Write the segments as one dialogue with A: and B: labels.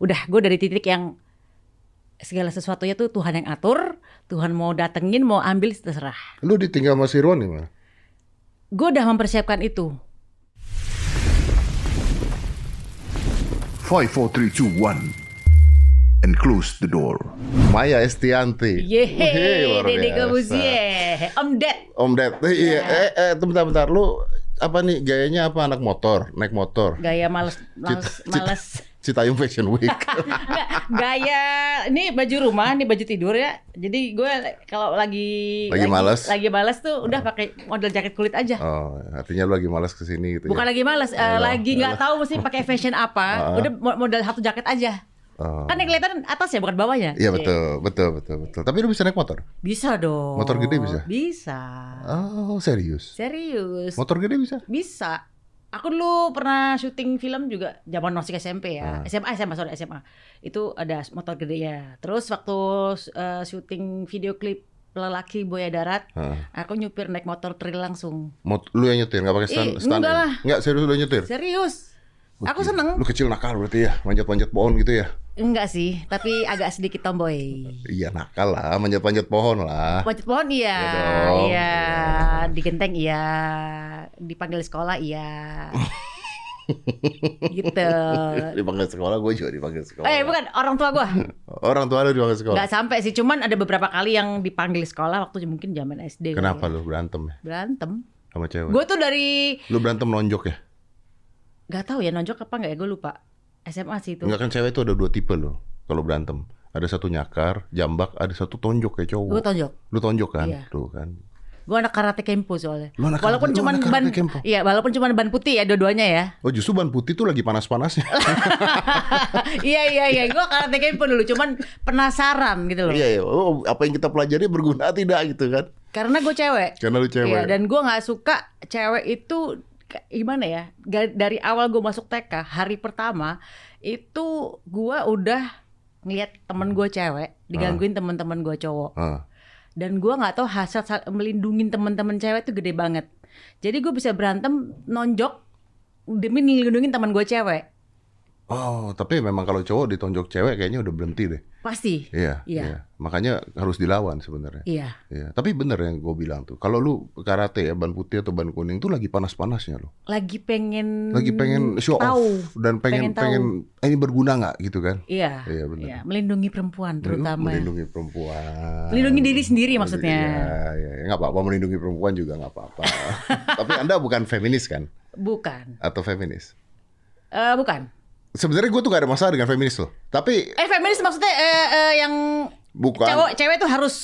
A: udah gue dari titik yang segala sesuatunya tuh Tuhan yang atur, Tuhan mau datengin, mau ambil terserah.
B: Lu ditinggal sama si Ron gimana?
A: Gue udah mempersiapkan itu.
C: Five, four, three, two, one, and close the door.
B: Maya Estianti.
A: Yeay,
B: biasa.
A: Kobusier, Om Ded.
B: Om Ded. Eh, Iya, eh, eh, bentar, bentar. Lu apa nih gayanya apa anak motor, naik motor?
A: Gaya males, males,
B: Cita-
A: males.
B: Citayam Fashion Week.
A: Nggak, gaya ini baju rumah, ini baju tidur ya. Jadi gue kalau lagi
B: Lagi males?
A: lagi males tuh udah pakai model jaket kulit aja.
B: oh, artinya lu lagi malas ke sini gitu
A: Bukan
B: ya?
A: lagi males, eh,
B: Alah,
A: lagi nggak tahu mesti pakai fashion apa. Udah mo- model satu jaket aja.
B: Oh.
A: Kan yang kelihatan atas ya, bukan bawahnya.
B: Iya betul, betul, betul, betul. Tapi lu bisa naik motor?
A: Bisa dong.
B: Motor gede bisa?
A: Bisa.
B: Oh, serius?
A: Serius.
B: Motor gede bisa?
A: Bisa. Aku dulu pernah syuting film juga zaman masih SMP ya. SMA, SMA, sorry SMA. Itu ada motor gede ya. Terus waktu eh, syuting video klip lelaki Buaya Darat,
B: Heeh.
A: aku nyupir naik motor trail langsung.
B: Mot lu yang nyetir nggak pakai stand?
A: Ih,
B: stand
A: enggak
B: ya?
A: lah.
B: Nggak serius lu yang nyetir?
A: Serius. Aku seneng.
B: Lu kecil nakal berarti ya, manjat-manjat pohon gitu ya?
A: Enggak sih, tapi agak sedikit tomboy.
B: Iya nakal lah, manjat-manjat pohon lah.
A: Panjat pohon iya,
B: Iya dong.
A: iya, di genteng iya, dipanggil sekolah iya, gitu.
B: Dipanggil sekolah, gue juga dipanggil sekolah.
A: Eh bukan orang tua gua,
B: Orang tua lu dipanggil sekolah.
A: nggak sampai sih, cuman ada beberapa kali yang dipanggil sekolah waktu mungkin zaman SD.
B: Kenapa
A: ya.
B: lu berantem ya
A: Berantem.
B: sama cewek?
A: Gue tuh dari
B: Lu berantem nonjok ya?
A: Nggak tahu ya nonjok apa nggak ya, gue lupa. SMA sih itu.
B: Enggak kan cewek itu ada dua tipe loh kalau berantem. Ada satu nyakar, jambak, ada satu tonjok kayak cowok.
A: Gue tonjok.
B: Lu tonjok kan?
A: Iya.
B: Tuh kan.
A: Gue anak karate kempo soalnya.
B: Lu anak
A: walaupun
B: lu anak
A: ban,
B: kempo?
A: iya walaupun cuman ban putih ya dua-duanya ya.
B: Oh justru ban putih tuh lagi panas-panasnya.
A: iya iya iya, gue karate kempo dulu, cuman penasaran gitu loh.
B: Iya, iya. Oh, apa yang kita pelajari berguna tidak gitu kan?
A: Karena gue cewek.
B: Karena lu cewek.
A: Iya, dan gue nggak suka cewek itu gimana ya? Dari awal gue masuk TK hari pertama itu gue udah ngeliat temen gue cewek digangguin temen-temen gue cowok.
B: Ah.
A: Dan gue nggak tahu sa- melindungin temen-temen cewek itu gede banget. Jadi gue bisa berantem nonjok demi ngelindungin teman gue cewek.
B: Oh, tapi memang kalau cowok ditonjok cewek kayaknya udah berhenti deh.
A: Pasti.
B: Iya,
A: Iya.
B: Makanya harus dilawan sebenarnya.
A: Iya.
B: Iya, tapi bener yang gue bilang tuh. Kalau lu karate ya ban putih atau ban kuning tuh lagi panas-panasnya loh.
A: Lagi pengen
B: Lagi pengen show
A: tahu.
B: off dan pengen
A: Pengen tahu.
B: pengen, eh, ini berguna nggak gitu kan?
A: Iya.
B: Iya, benar.
A: Iya, melindungi perempuan terutama.
B: melindungi perempuan.
A: Melindungi diri sendiri maksudnya.
B: Iya, iya, iya. nggak apa-apa melindungi perempuan juga nggak apa-apa. tapi anda bukan feminis kan?
A: Bukan.
B: Atau feminis?
A: Eh bukan.
B: Sebenarnya gue tuh gak ada masalah dengan feminis loh. Tapi
A: Eh feminis maksudnya eh, eh, yang
B: bukan.
A: cewek cewek tuh harus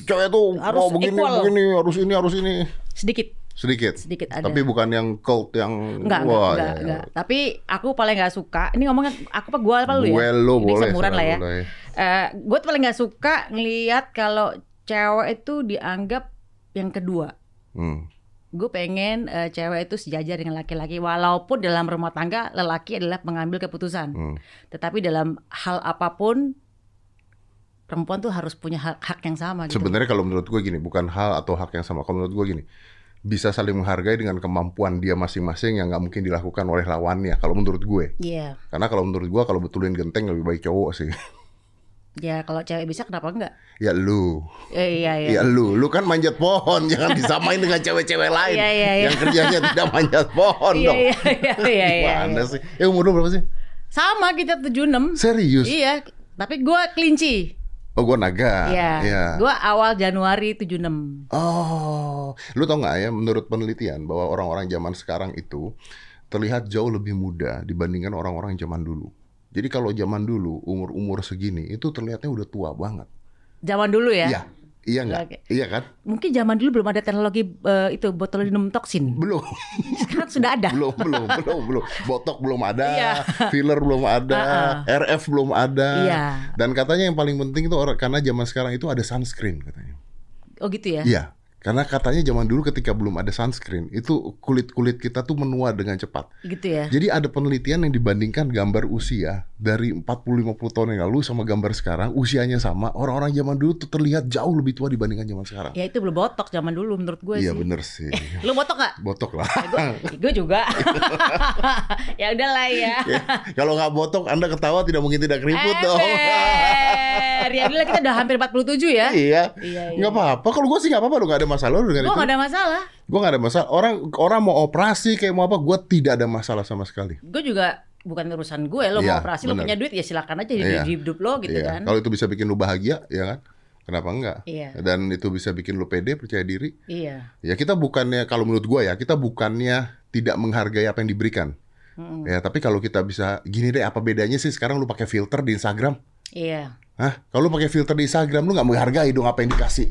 B: Cewek tuh
A: Harus
B: mau begini,
A: equal.
B: begini, harus ini, harus ini.
A: sedikit
B: Sedikit.
A: sedikit ada.
B: Tapi bukan yang cult yang
A: Enggak,
B: wah,
A: enggak,
B: ya, ya.
A: enggak. Tapi aku paling enggak suka. Ini ngomongnya aku apa gua apa lu ya?
B: Gue lo
A: Ini
B: boleh.
A: seumuran lah ya.
B: boleh.
A: Eh, gue tuh paling nggak suka ngelihat kalau cewek itu dianggap yang kedua.
B: Hmm.
A: Gue pengen eh, cewek itu sejajar dengan laki-laki, walaupun dalam rumah tangga lelaki adalah pengambil keputusan.
B: Hmm.
A: Tetapi dalam hal apa pun perempuan tuh harus punya hak, hak yang sama gitu.
B: Sebenarnya kalau menurut gue gini, bukan hal atau hak yang sama. Kalau menurut gue gini, bisa saling menghargai dengan kemampuan dia masing-masing yang nggak mungkin dilakukan oleh lawannya. Kalau menurut gue,
A: Iya.
B: karena kalau menurut gue kalau betulin genteng lebih baik cowok sih.
A: Ya kalau cewek bisa kenapa enggak?
B: ya lu,
A: Eh, iya iya.
B: ya lu, lu kan manjat pohon, jangan disamain dengan cewek-cewek lain
A: Iya, iya, iya.
B: yang kerjanya tidak manjat pohon
A: Iya
B: dong.
A: iya iya iya. iya,
B: Gimana
A: iya.
B: sih? Eh umur lu berapa sih?
A: Sama kita 76.
B: Serius?
A: Iya, tapi gua kelinci.
B: Oh gue naga.
A: Iya.
B: Iya.
A: Gua awal Januari 76.
B: Oh, lu tau nggak ya? Menurut penelitian bahwa orang-orang zaman sekarang itu terlihat jauh lebih muda dibandingkan orang-orang zaman dulu. Jadi kalau zaman dulu umur-umur segini itu terlihatnya udah tua banget.
A: Zaman dulu ya.
B: Iya, iya nggak?
A: Oke.
B: Iya kan?
A: Mungkin zaman dulu belum ada teknologi eh, itu botulinum toksin.
B: Belum,
A: Sekarang sudah ada.
B: belum, belum, belum, belum. Botok belum ada,
A: Iya.
B: filler belum ada,
A: Uh-uh.
B: RF belum ada.
A: Iya.
B: Dan katanya yang paling penting itu orang karena zaman sekarang itu ada sunscreen katanya.
A: Oh gitu ya.
B: Iya, Karena katanya zaman dulu ketika belum ada sunscreen, itu kulit-kulit kita tuh menua dengan cepat.
A: Gitu ya.
B: Jadi ada penelitian yang dibandingkan gambar usia dari 40-50 tahun yang lalu sama gambar sekarang, usianya sama, orang-orang zaman dulu tuh terlihat jauh lebih tua dibandingkan zaman sekarang.
A: Ya itu belum botok zaman dulu menurut gue
B: Iya
A: sih.
B: bener sih.
A: Lu botok gak?
B: Botok lah.
A: gue juga. ya udahlah ya.
B: Ya, Kalau nggak botok, Anda ketawa tidak mungkin tidak keriput dong.
A: Ya udah kita udah hampir 47 ya.
B: iya.
A: Iya, iya.
B: Nggak apa-apa. Kalau gue sih nggak apa-apa, lu nggak ada masalah lu dengan
A: Gue
B: itu.
A: gak ada masalah.
B: Gue nggak ada masalah. Orang orang mau operasi kayak mau apa, gue tidak ada masalah sama sekali.
A: Gue juga bukan urusan gue lo
B: Iya,
A: mau operasi lo
B: bener.
A: punya duit ya silakan aja hidup,
B: Iya.
A: hidup lo gitu
B: Iya.
A: kan.
B: Kalau itu bisa bikin lu bahagia, ya kan? Kenapa enggak?
A: Iya.
B: Dan itu bisa bikin lu pede, percaya diri.
A: Iya.
B: Ya kita bukannya kalau menurut gua ya, kita bukannya tidak menghargai apa yang diberikan.
A: Mm-mm.
B: Ya, tapi kalau kita bisa gini deh, apa bedanya sih sekarang lu pakai filter di Instagram?
A: Iya.
B: Hah? Kalau lu pakai filter di Instagram lu nggak menghargai dong apa yang dikasih.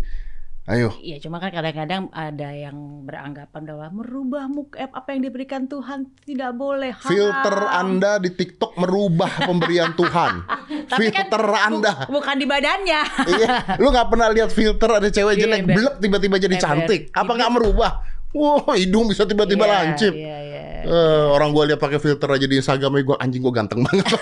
B: Ayo.
A: Iya, cuma kan kadang-kadang ada yang beranggapan bahwa merubah muka eh, apa yang diberikan Tuhan tidak boleh. haram.
B: Filter Anda di TikTok merubah pemberian Tuhan.
A: Tapi kan
B: filter
A: bu-
B: Anda.
A: bukan di badannya.
B: iya, lu nggak pernah lihat filter ada cewek
A: Iya,
B: jelek
A: ember.
B: belek tiba-tiba jadi cantik. Apa
A: Itu-
B: nggak merubah? Wah, hidung bisa tiba-tiba
A: Iya,
B: lancip.
A: Iya, iya.
B: Eh, orang gua lihat pakai filter aja di Instagram gua anjing gua ganteng banget.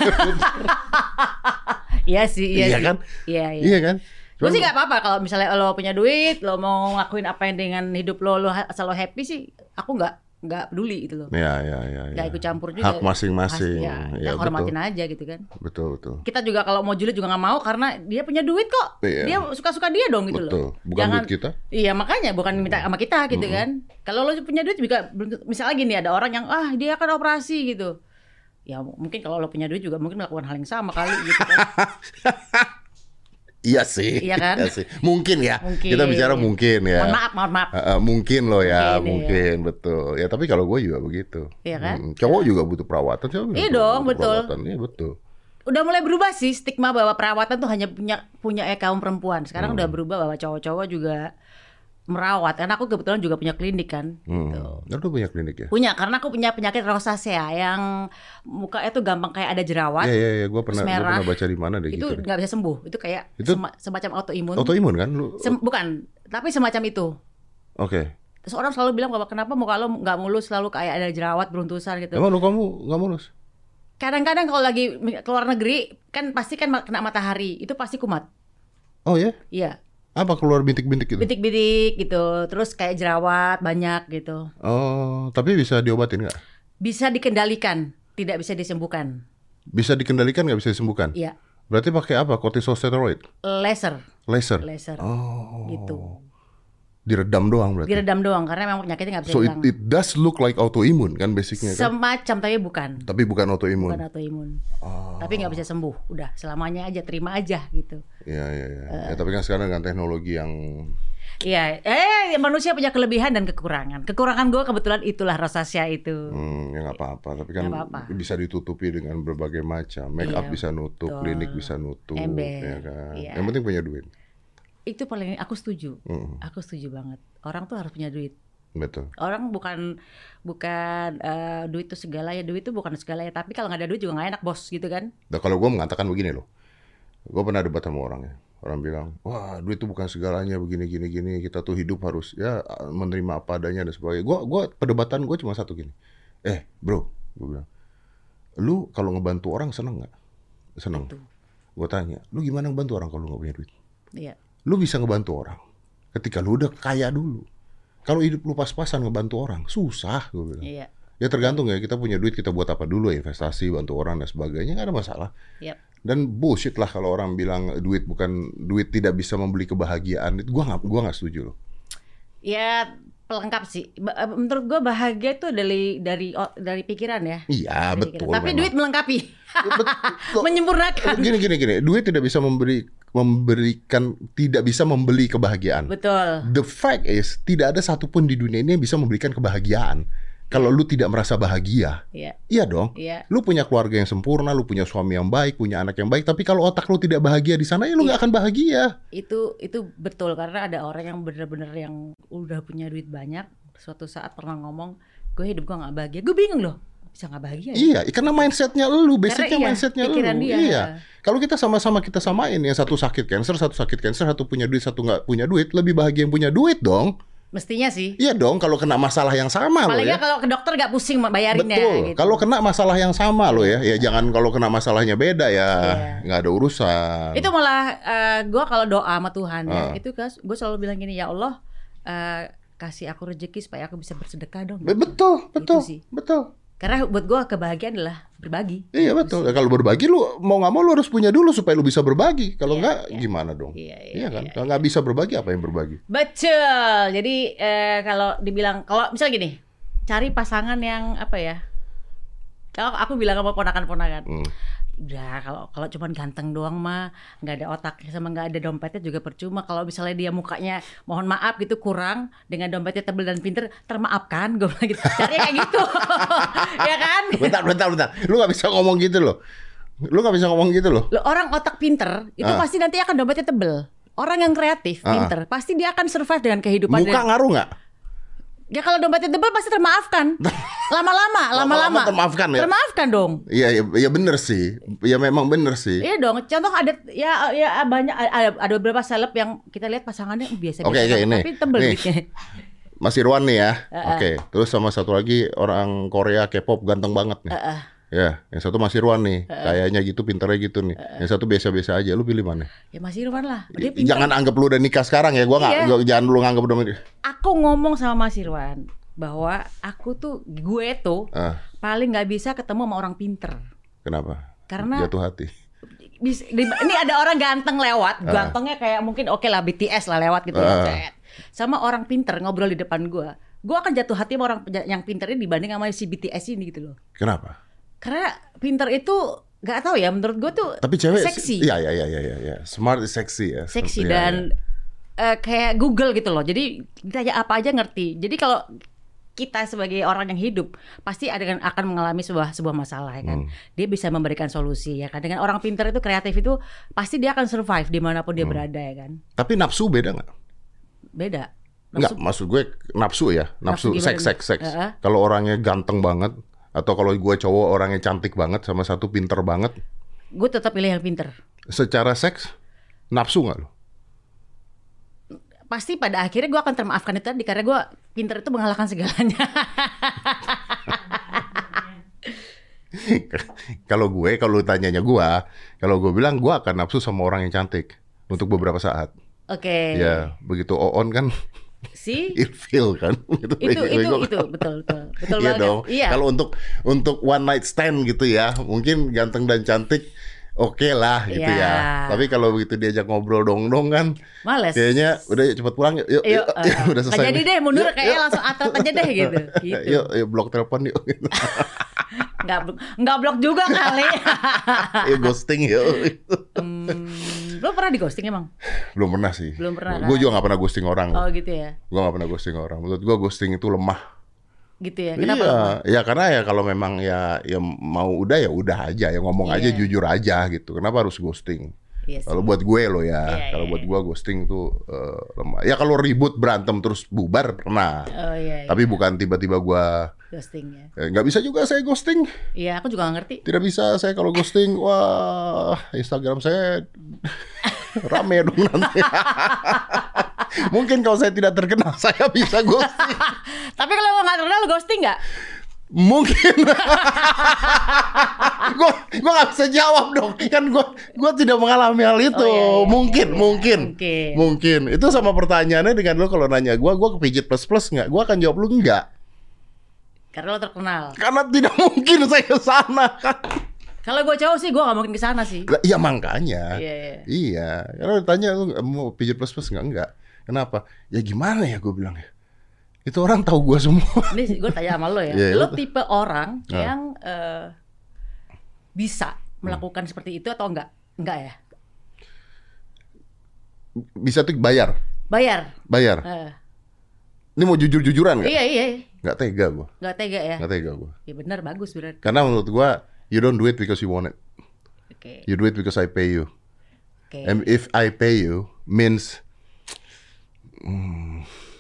A: Iya sih, iya,
B: Iya
A: sih.
B: kan?
A: Iya, iya.
B: iya kan?
A: Gue sih gak apa-apa kalau misalnya lo punya duit, lo mau ngelakuin apa yang dengan hidup lo, lo asal lo happy sih, aku nggak nggak peduli gitu loh.
B: Ya, ya, ya, ya.
A: Nggak ikut campur juga.
B: Hak masing-masing.
A: Ya,
B: Ya,
A: hormatin aja gitu kan.
B: Betul, betul.
A: Kita juga kalau mau julid juga nggak mau karena dia punya duit kok.
B: Iya.
A: Dia suka-suka dia dong gitu
B: Betul.
A: loh.
B: Bukan duit kita.
A: Iya makanya bukan minta sama kita gitu kan. Kalau lo punya duit juga misalnya gini ada orang yang ah dia akan operasi gitu. Ya mungkin kalau lo punya duit juga mungkin melakukan hal yang sama kali gitu kan.
B: Iya sih.
A: Iya kan?
B: sih. Mungkin ya.
A: Mungkin.
B: Kita bicara mungkin ya.
A: Mohon maaf, mohon maaf.
B: Eh, mungkin loh ya,
A: Mungkin,
B: mungkin, betul. Ya tapi kalau gue juga begitu.
A: Iya kan?
B: Hmm, cowok juga butuh perawatan, cowok
A: Iya dong, betul.
B: Perawatan. Iya betul.
A: Udah mulai berubah sih stigma bahwa perawatan tuh hanya punya punya eh kaum perempuan. Sekarang
B: Hmm.
A: udah berubah bahwa cowok-cowok juga merawat. Karena aku kebetulan juga punya klinik kan.
B: Hmm.
A: Gitu.
B: Nah, Lu punya klinik ya?
A: Punya karena aku punya penyakit rosacea yang mukanya tuh gampang kayak ada jerawat.
B: Iya iya iya, gue pernah gua pernah baca di mana deh
A: itu
B: gitu.
A: nggak bisa sembuh. Itu kayak
B: Itu-
A: sema- semacam autoimun.
B: Autoimun kan lu?
A: Sem- bukan, tapi semacam itu.
B: Oke.
A: Terus orang selalu bilang bahwa kenapa muka lo nggak mulus selalu kayak ada jerawat beruntusan gitu.
B: Emang lu kamu nggak mulus?
A: Kadang-kadang kalau lagi keluar negeri kan pasti kan kena matahari, itu pasti kumat.
B: Oh ya?
A: Iya,
B: Apa keluar bintik-bintik gitu?
A: bintik-bintik gitu, terus kayak jerawat banyak gitu.
B: Oh, tapi bisa diobatin nggak?
A: Bisa dikendalikan, tidak bisa disembuhkan.
B: Bisa dikendalikan nggak bisa disembuhkan?
A: Iya,
B: Berarti pakai apa? Corticosteroid?
A: laser,
B: Laser?
A: laser
B: Oh.
A: gitu.
B: Diredam doang berarti?
A: Diredam doang karena memang penyakitnya nggak bisa
B: So it, it does look like autoimun kan basicnya kan?
A: Semacam tapi bukan.
B: Tapi bukan autoimun.
A: bukan autoimun.
B: Oh.
A: Tapi nggak bisa sembuh. Udah selamanya aja terima aja gitu.
B: Iya iya iya.
A: Eh.
B: Ya, tapi kan sekarang dengan teknologi yang
A: Iya, eh manusia punya kelebihan dan kekurangan. Kekurangan gue kebetulan itulah rosacea itu.
B: hmm, ya nggak apa-apa. Tapi kan
A: Nggak apa-apa.
B: bisa ditutupi dengan berbagai macam. Make up
A: Iya,
B: bisa nutup,
A: betul.
B: klinik bisa nutup,
A: Ember,
B: ya kan.
A: iya.
B: Yang penting punya duit.
A: Itu paling aku setuju.
B: Hmm,
A: Aku setuju banget. Orang tuh harus punya duit.
B: betul.
A: Orang bukan bukan eh, duit itu segala ya. Duit itu bukan segala ya. Tapi kalau nggak ada duit juga nggak enak bos gitu kan.
B: Nah, kalau gue mengatakan begini loh, gue pernah debat sama orang ya. Orang bilang, wah duit itu bukan segalanya begini gini gini. Kita tuh hidup harus ya menerima apa adanya dan sebagainya. Gue gua perdebatan gue cuma satu gini. Eh bro, gue bilang, lu kalau ngebantu orang seneng nggak? Seneng. Gue tanya, lu gimana ngebantu orang kalau lu nggak punya duit?
A: Iya.
B: Lu bisa ngebantu orang ketika lu udah kaya dulu. Kalau hidup lu pas-pasan ngebantu orang, susah gue bilang.
A: Iya.
B: Ya tergantung ya kita punya duit kita buat apa dulu ya investasi bantu orang dan sebagainya nggak ada masalah.
A: Yap.
B: Dan bullshit lah kalau orang bilang duit bukan duit tidak bisa membeli kebahagiaan gua nggak gua nggak setuju loh.
A: Ya pelengkap sih. Eh, Menurut gue bahagia itu dari dari dari pikiran ya.
B: Iya
A: Dari
B: betul.
A: pikiran. Tapi
B: memang.
A: duit melengkapi,
B: Ya, betul.
A: menyempurnakan.
B: gini gini gini duit tidak bisa memberi memberikan tidak bisa membeli kebahagiaan.
A: Betul.
B: The fact is tidak ada satupun di dunia ini yang bisa memberikan kebahagiaan. Kalau lu tidak merasa bahagia,
A: Iya.
B: iya dong.
A: Iya.
B: Lu punya keluarga yang sempurna, lu punya suami yang baik, punya anak yang baik, tapi kalau otak lu tidak bahagia di sana, ya lu nggak akan bahagia.
A: itu itu betul karena ada orang yang bener-bener yang udah punya duit banyak suatu saat pernah ngomong gue hidup gue nggak bahagia gue bingung loh bisa nggak bahagia ya?
B: Iya, karena mindsetnya lu, basicnya
A: iya,
B: mindsetnya lu.
A: dia.
B: Iya. Kalau kita sama-sama kita samain, yang satu sakit cancer, satu sakit cancer, satu punya duit, satu nggak punya duit, lebih bahagia yang punya duit dong.
A: Mestinya sih.
B: Iya dong, kalau kena masalah yang sama loh
A: Paling
B: ya.
A: nggak kalau ke dokter nggak pusing bayarinnya.
B: Betul.
A: Gitu.
B: Kalau kena masalah yang sama loh ya, ya jangan kalau kena masalahnya beda ya
A: Iya.
B: nggak ada urusan.
A: itu malah gue kalau doa sama Tuhan ya,
B: Ah.
A: itu gue selalu bilang gini ya Allah eh, kasih aku rezeki supaya aku bisa bersedekah dong.
B: Be- Betul, betul,
A: sih.
B: betul.
A: Karena buat gue kebahagiaan adalah berbagi.
B: Iya betul. Ya, kalau berbagi lu mau nggak mau lu harus punya dulu supaya lu bisa berbagi. Kalau
A: Iya,
B: nggak
A: iya.
B: gimana dong?
A: Iya, iya,
B: Iya kan?
A: iya,
B: Kalau nggak bisa berbagi apa yang berbagi?
A: Betul. Jadi eh, kalau dibilang kalau misalnya gini, cari pasangan yang apa ya? Kalau aku bilang sama ponakan-ponakan,
B: Hmm.
A: Udah kalau kalau cuman ganteng doang mah nggak ada otaknya sama nggak ada dompetnya juga percuma. Kalau misalnya dia mukanya mohon maaf gitu kurang dengan dompetnya tebel dan pinter, termaafkan gue bilang gitu. Cari kayak gitu, ya kan?
B: Bentar, bentar, bentar. Lu nggak bisa ngomong gitu loh. Lu nggak bisa ngomong gitu loh.
A: Loh, orang otak pinter itu
B: Ah.
A: pasti nanti akan dompetnya tebel. Orang yang kreatif,
B: Ah.
A: pinter, pasti dia akan survive dengan kehidupan.
B: Muka ngaruh nggak?
A: Ya kalau dompetnya tebel pasti termaafkan. Lama-lama, lama-lama.
B: termaafkan ya?
A: Termaafkan dong.
B: Iya, iya, iya bener sih. Ya memang bener sih.
A: Iya dong. Contoh ada ya ya banyak ada, ada beberapa seleb yang kita lihat pasangannya biasa-biasa
B: oke, ini.
A: tapi tebel
B: Nih.
A: duitnya.
B: Mas Irwan nih ya.
A: Heeh.
B: Oke. Terus sama satu lagi orang Korea K-pop ganteng banget nih.
A: Heeh.
B: Ya, yang satu Mas Irwan nih. Kayaknya gitu, pinternya gitu nih. Yang satu biasa-biasa aja. Lu pilih mana?
A: Ya Mas Irwan lah. Dia pinter.
B: Jangan anggap lu udah nikah sekarang ya. Gua nggak,
A: Iya.
B: jangan lu nganggap udah
A: Aku ngomong sama Mas Irwan bahwa aku tuh gue tuh
B: Ah,
A: paling nggak bisa ketemu sama orang pinter.
B: kenapa?
A: Karena
B: Jatuh hati.
A: Bis- di- ini ada orang ganteng lewat,
B: Ah.
A: gantengnya kayak mungkin oke lah BTS lah lewat gitu ya, cet. Sama orang pinter ngobrol di depan gua. Gua akan jatuh hati sama orang yang pinter ini dibanding sama si BTS ini gitu loh.
B: Kenapa?
A: Karena pinter itu nggak tahu ya menurut gua tuh
B: Tapi cewek
A: seksi.
B: Iya, iya, iya, iya, iya, iya. Smart is sexy ya.
A: seksi
B: Iya,
A: dan
B: iya.
A: eh, kayak Google gitu loh. Jadi ditanya apa aja ngerti. Jadi kalau kita sebagai orang yang hidup pasti ada kan akan mengalami sebuah sebuah masalah ya kan.
B: Hmm.
A: Dia bisa memberikan solusi ya kan. Dengan orang pintar itu kreatif itu pasti dia akan survive di mana pun dia
B: Hmm.
A: berada ya kan.
B: Tapi nafsu beda nggak?
A: Beda.
B: Enggak,
A: Nafsu-
B: maksud gue nafsu ya, nafsu,
A: Nafsu
B: seks, seks, seks.
A: Heeh.
B: Kalau orangnya ganteng banget, atau kalau gue cowok orangnya cantik banget, sama satu pinter banget,
A: Gue tetap pilih yang pinter.
B: secara seks, nafsu nggak lo?
A: Pasti pada akhirnya gue akan termaafkan itu tadi karena gue pinter itu mengalahkan segalanya.
B: kalau gue, kalau tanyanya gue, kalau gue bilang gue akan nafsu sama orang yang cantik untuk beberapa saat.
A: Oke.
B: Ya, begitu on kan
A: Si
B: ilfeel kan. Gitu,
A: itu itu
B: bego-bego.
A: itu betul betul betul
B: Iya
A: banget.
B: dong.
A: Iya.
B: Kalau untuk untuk one night stand gitu ya, mungkin ganteng dan cantik oke lah gitu
A: Iya.
B: ya. Tapi kalau begitu diajak ngobrol dong-dong kan,
A: Males.
B: kayaknya udah yuk, cepet pulang yuk. Yuk,
A: Yuk,
B: yuk,
A: eh,
B: yuk, udah selesai.
A: nggak jadi deh mundur
B: Yuk,
A: kayaknya
B: yuk.
A: langsung atlet aja deh gitu. gitu.
B: Yuk, yuk blok telepon yuk.
A: Nggak nggak blok juga kali.
B: yuk ghosting yuk.
A: hmm, lo pernah di ghosting emang?
B: Belum pernah sih.
A: Belum pernah,
B: Gue
A: kan?
B: juga gak pernah ghosting orang.
A: Oh gitu ya.
B: Gue gak pernah ghosting orang. Menurut gue ghosting itu lemah.
A: Gitu ya. Kenapa?
B: iya, ya karena ya kalau memang ya ya mau udah ya udah aja ya ngomong aja
A: Iya.
B: jujur aja gitu. Kenapa harus ghosting?
A: Iya sih.
B: Kalau buat gue lo ya,
A: Iya,
B: kalau
A: iya,
B: buat
A: iya.
B: gue ghosting tuh eh, lemah. Ya kalau ribut berantem terus bubar pernah.
A: Oh iya. iya.
B: Tapi bukan tiba-tiba gue
A: ghosting ya.
B: eh, nggak bisa juga saya ghosting.
A: Iya, aku juga nggak ngerti.
B: Tidak bisa saya kalau ghosting. Wah, Instagram saya rame dong nanti. Mungkin kalau saya tidak terkenal saya bisa ghosting.
A: Tapi kalau lo nggak kenal lo ghosting nggak?
B: Mungkin. gue gue nggak bisa jawab dong. Kan gue gue tidak mengalami hal itu.
A: Oh, iya, iya,
B: mungkin,
A: iya.
B: mungkin,
A: Mungkin.
B: mungkin. Itu sama pertanyaannya dengan lo kalau nanya gue, gue kepijit plus plus nggak? Gue akan jawab lu enggak.
A: Karena lo terkenal.
B: Karena tidak mungkin saya ke sana.
A: Kalau gue cowok sih gue nggak mungkin ke sana sih.
B: Iya makanya.
A: Iya, iya.
B: Iya. Karena ditanya lu mau pijit plus plus nggak? Enggak. Kenapa? Ya gimana ya gue bilang ya. Itu orang tahu gue semua.
A: Ini gue tanya sama lo ya.
B: Iya,
A: lo tipe orang
B: Ah.
A: yang eh, bisa melakukan seperti itu atau enggak? Enggak ya?
B: Bisa tuh bayar.
A: Bayar.
B: Bayar.
A: Eh,
B: Ini mau jujur-jujuran nggak?
A: iya iya.
B: Nggak tega gue.
A: Nggak tega ya?
B: Nggak tega gue.
A: Ya benar bagus berarti.
B: Karena menurut gua you don't do it because you want it.
A: Oke.
B: You do it because I pay you.
A: Oke.
B: And if I pay you means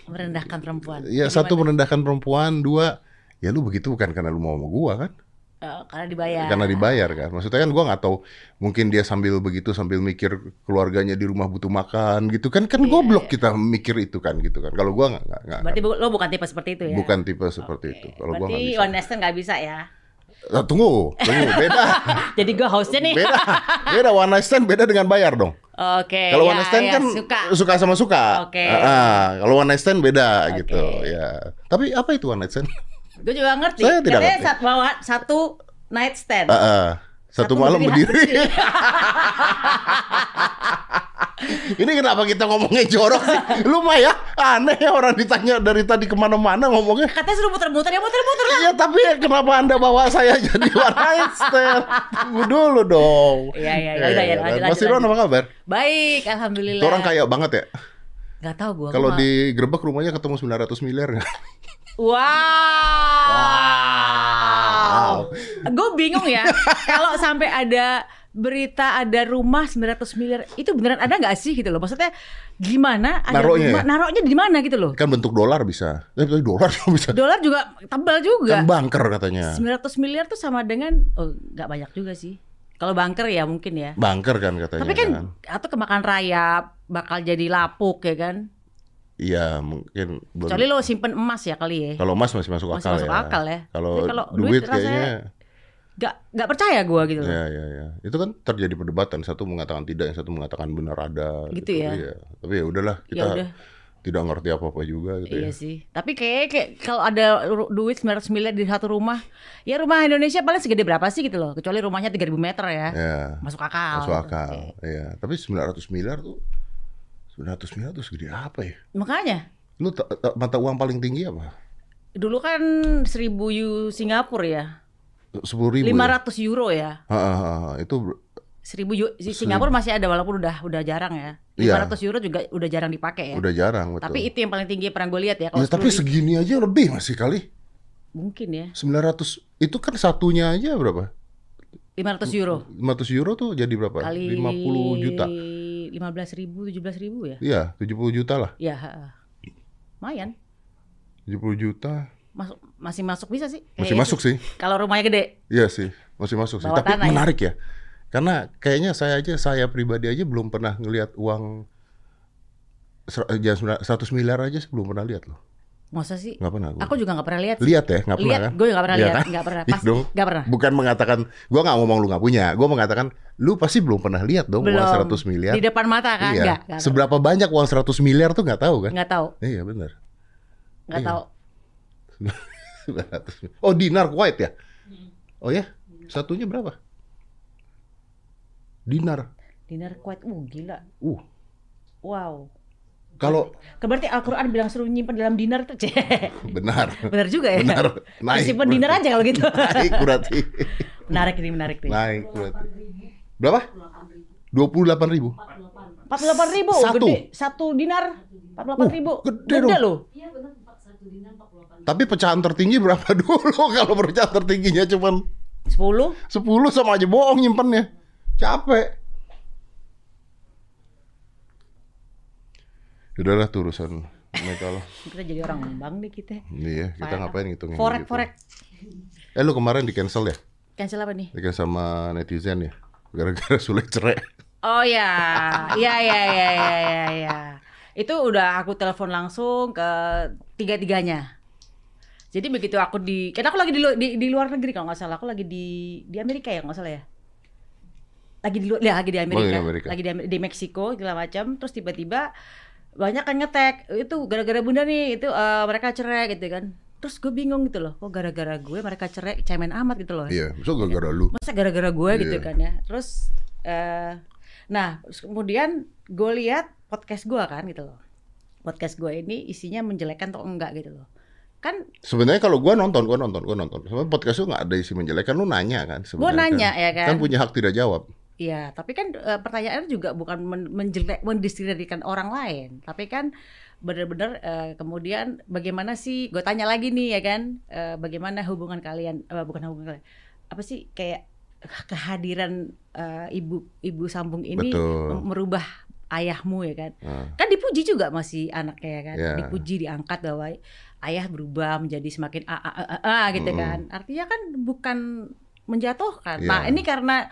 A: Merendahkan perempuan.
B: ya
A: Gimana?
B: satu merendahkan perempuan, dua ya lu begitu bukan karena lu mau sama gua kan?
A: Eh, karena dibayar.
B: karena dibayar kan. Maksudnya kan gua nggak tahu mungkin dia sambil begitu sambil mikir keluarganya di rumah butuh makan gitu kan kan goblok kita mikir itu kan gitu kan. Kalau gua nggak nggak
A: Berarti bu- lo bukan tipe seperti itu ya?
B: bukan tipe seperti itu. Kalau gua
A: Berarti
B: nggak bisa.
A: stand nggak bisa ya?
B: Ah, tunggu, tunggu, beda.
A: Jadi gue hostnya nih.
B: Beda. Beda one night stand beda dengan bayar dong.
A: Oke.
B: Kalau
A: ya,
B: one night stand
A: ya,
B: kan
A: suka.
B: sama suka.
A: Oke.
B: Ah, ah. kalau one night stand beda
A: Oke.
B: gitu, ya. Tapi apa itu one night stand?
A: Gue juga ngerti.
B: Saya tidak
A: Katanya
B: ngerti.
A: sat- bawa satu night stand.
B: Ah, ah. Satu, malam berdiri. Ini kenapa kita ngomongnya jorok sih? Lu mah ya aneh ya orang ditanya dari tadi ke mana-mana ngomongnya.
A: Katanya suruh muter-muter ya muter-muter lah.
B: Iya tapi kenapa anda bawa saya jadi one night stand? Tunggu dulu dong.
A: Iya, iya, iya. Udah, ya, lanjut,
B: Mas Irwan apa kabar?
A: Baik, alhamdulillah.
B: Itu orang kaya banget ya.
A: Gak tau gue.
B: Kalau di Grebek rumahnya ketemu 900 miliar nggak?
A: Wow. Gue bingung ya. Kalau sampai ada berita ada rumah 900 miliar itu beneran ada nggak sih gitu loh maksudnya gimana ada
B: Naruhnya
A: rumah
B: ya?
A: naruhnya di mana gitu loh
B: Kan bentuk dolar bisa. Eh, tapi dolar juga bisa.
A: dolar juga tebal juga
B: Kan bunker katanya.
A: 900 miliar tuh sama dengan oh nggak banyak juga sih kalau banker ya mungkin ya
B: Bunker kan katanya.
A: tapi kan atau kemakan rayap bakal jadi lapuk ya kan
B: Iya mungkin
A: kecuali lo simpen emas ya kali ya
B: Kalau emas masih masuk
A: Masih
B: akal
A: masuk
B: ya.
A: akal ya.
B: Kalau duit,
A: duit rasanya
B: kayaknya
A: nggak nggak percaya gue gitu loh
B: ya ya ya. Itu kan terjadi perdebatan, satu mengatakan tidak, yang satu mengatakan benar ada
A: Gitu ya?
B: Iya. Tapi ya udahlah kita
A: Ya udah.
B: tidak ngerti apa-apa juga gitu
A: Iya
B: ya.
A: sih. Tapi kayak, kayak kalau ada duit 900 miliar di satu rumah, ya rumah Indonesia paling segede berapa sih gitu loh. Kecuali rumahnya 3000 meter ya.
B: Ya.
A: Masuk akal.
B: Masuk akal.
A: Oke.
B: Iya. Tapi 900 miliar tuh 900 miliar tuh segede apa ya?
A: Makanya
B: Lu ta- ta- mata uang paling tinggi apa?
A: dulu kan 1000 U Singapura ya.
B: 10 ribu
A: 500 euro ya.
B: ya? Ha, ha, ha, ha. Itu ber-
A: 1000 U- di Singapura masih ada walaupun udah udah jarang ya.
B: Iya.
A: 500 euro juga udah jarang dipakai ya.
B: udah jarang betul.
A: Tapi itu yang paling tinggi pernah gue lihat ya.
B: Ya, tapi
A: 10.000
B: segini aja lebih masih kali.
A: mungkin ya.
B: 900 itu kan satunya aja berapa?
A: 500 euro
B: 500 euro tuh jadi berapa?
A: kali
B: 50 juta.
A: 15 ribu, 17 ribu ya.
B: Iya, 70 juta lah.
A: Ya, ha. lumayan.
B: 70 juta.
A: Masuk, masih masuk bisa sih.
B: Masih masuk
A: itu.
B: sih.
A: Kalau rumahnya gede.
B: Iya sih, masih masuk sih.
A: Bawah
B: Tapi
A: tanah ya?
B: menarik ya. Karena kayaknya saya aja saya pribadi aja belum pernah ngelihat uang ser- eh, jangan 100 miliar aja saya belum pernah lihat loh.
A: Masa sih?
B: Nggak pernah. gua.
A: Aku juga nggak pernah lihat. sih.
B: lihat ya, nggak pernah
A: Lihat,
B: kan?
A: gue nggak pernah
B: Iya
A: lihat,
B: kan?
A: nggak pernah. Pasti
B: dong.
A: nggak pernah.
B: Bukan mengatakan, gua nggak ngomong lu nggak punya. Gua mengatakan lu pasti belum pernah lihat dong
A: Belum.
B: uang 100 miliar.
A: Di depan mata kan?
B: Iya.
A: Nggak pernah.
B: Seberapa banyak uang 100 miliar tuh nggak tahu kan?
A: Nggak tahu,
B: Iya benar.
A: nggak
B: Iya.
A: tahu.
B: 900 miliar. Oh dinar Kuwait ya? Oh ya? Satunya berapa? Dinar.
A: Dinar Kuwait, uh gila.
B: Uh,
A: Wow.
B: kalau
A: Berarti Al-Quran bilang suruh nyimpen dalam dinar tuh. Cek.
B: benar.
A: Benar juga ya.
B: Benar. Naik.
A: Simpen dinar aja kalau gitu.
B: Naik berarti.
A: menarik ini, menarik nih.
B: Naik berarti. Berapa? 28 ribu.
A: 48 ribu,
B: Satu.
A: gede. Satu dinar, 48 ribu.
B: Uh, gede dong.
A: loh.
B: Tapi pecahan tertinggi berapa dulu kalau pecahan tertingginya cuman
A: 10.
B: 10 sama aja bohong nyimpennya. Capek. Udahlah tuh urusan mereka lah.
A: Kita jadi orang bank nih kita.
B: Iya, kita
A: Parah.
B: ngapain ngitungin
A: Forek,
B: gitu.
A: forek.
B: Eh lu kemarin di cancel ya?
A: Cancel apa nih?
B: Di cancel sama netizen ya? Gara-gara sulit cerai.
A: Oh ya, ya ya ya ya ya ya. Itu udah aku telepon langsung ke tiga-tiganya. Jadi begitu aku di, karena aku lagi di, di, di luar negeri kalau nggak salah, aku lagi di di Amerika ya nggak salah ya. Lagi di luar, ya, lagi di Amerika,
B: di Amerika.
A: lagi di, di Meksiko segala macam. Terus tiba-tiba banyak kan ngetek itu gara-gara bunda nih itu eh, mereka cerai gitu kan. Terus gue bingung gitu loh, kok gara-gara gue mereka cerai cemen amat gitu loh.
B: Iya, so gara-gara lu.
A: masa gara-gara gue gitu
B: Iya.
A: kan ya terus eh nah terus kemudian gue lihat podcast gue kan gitu loh podcast gue ini isinya menjelekkan atau enggak gitu loh kan
B: Sebenarnya kalau gua nonton, gua nonton, gua nonton. Sebenarnya podcast lu nggak ada isi menjelekkan, lu nanya kan
A: gue
B: sebenarnya.
A: nanya
B: kan.
A: ya kan
B: Kan punya hak tidak jawab.
A: Iya, tapi kan eh, pertanyaannya juga bukan men menjelek, mendiskreditkan orang lain, tapi kan benar-benar eh, kemudian bagaimana sih? Gue tanya lagi nih ya kan, eh, bagaimana hubungan kalian? eh, bukan hubungan kalian, apa sih kayak kehadiran eh, ibu ibu sambung ini
B: Betul.
A: merubah ayahmu ya kan?
B: Nah,
A: Kan dipuji juga masih anaknya ya kan,
B: Iya.
A: dipuji diangkat bahwa ayah berubah menjadi semakin a a a, a, a, gitu
B: Mm-mm.
A: kan. Artinya kan bukan menjatuhkan.
B: Iya.
A: Nah ini karena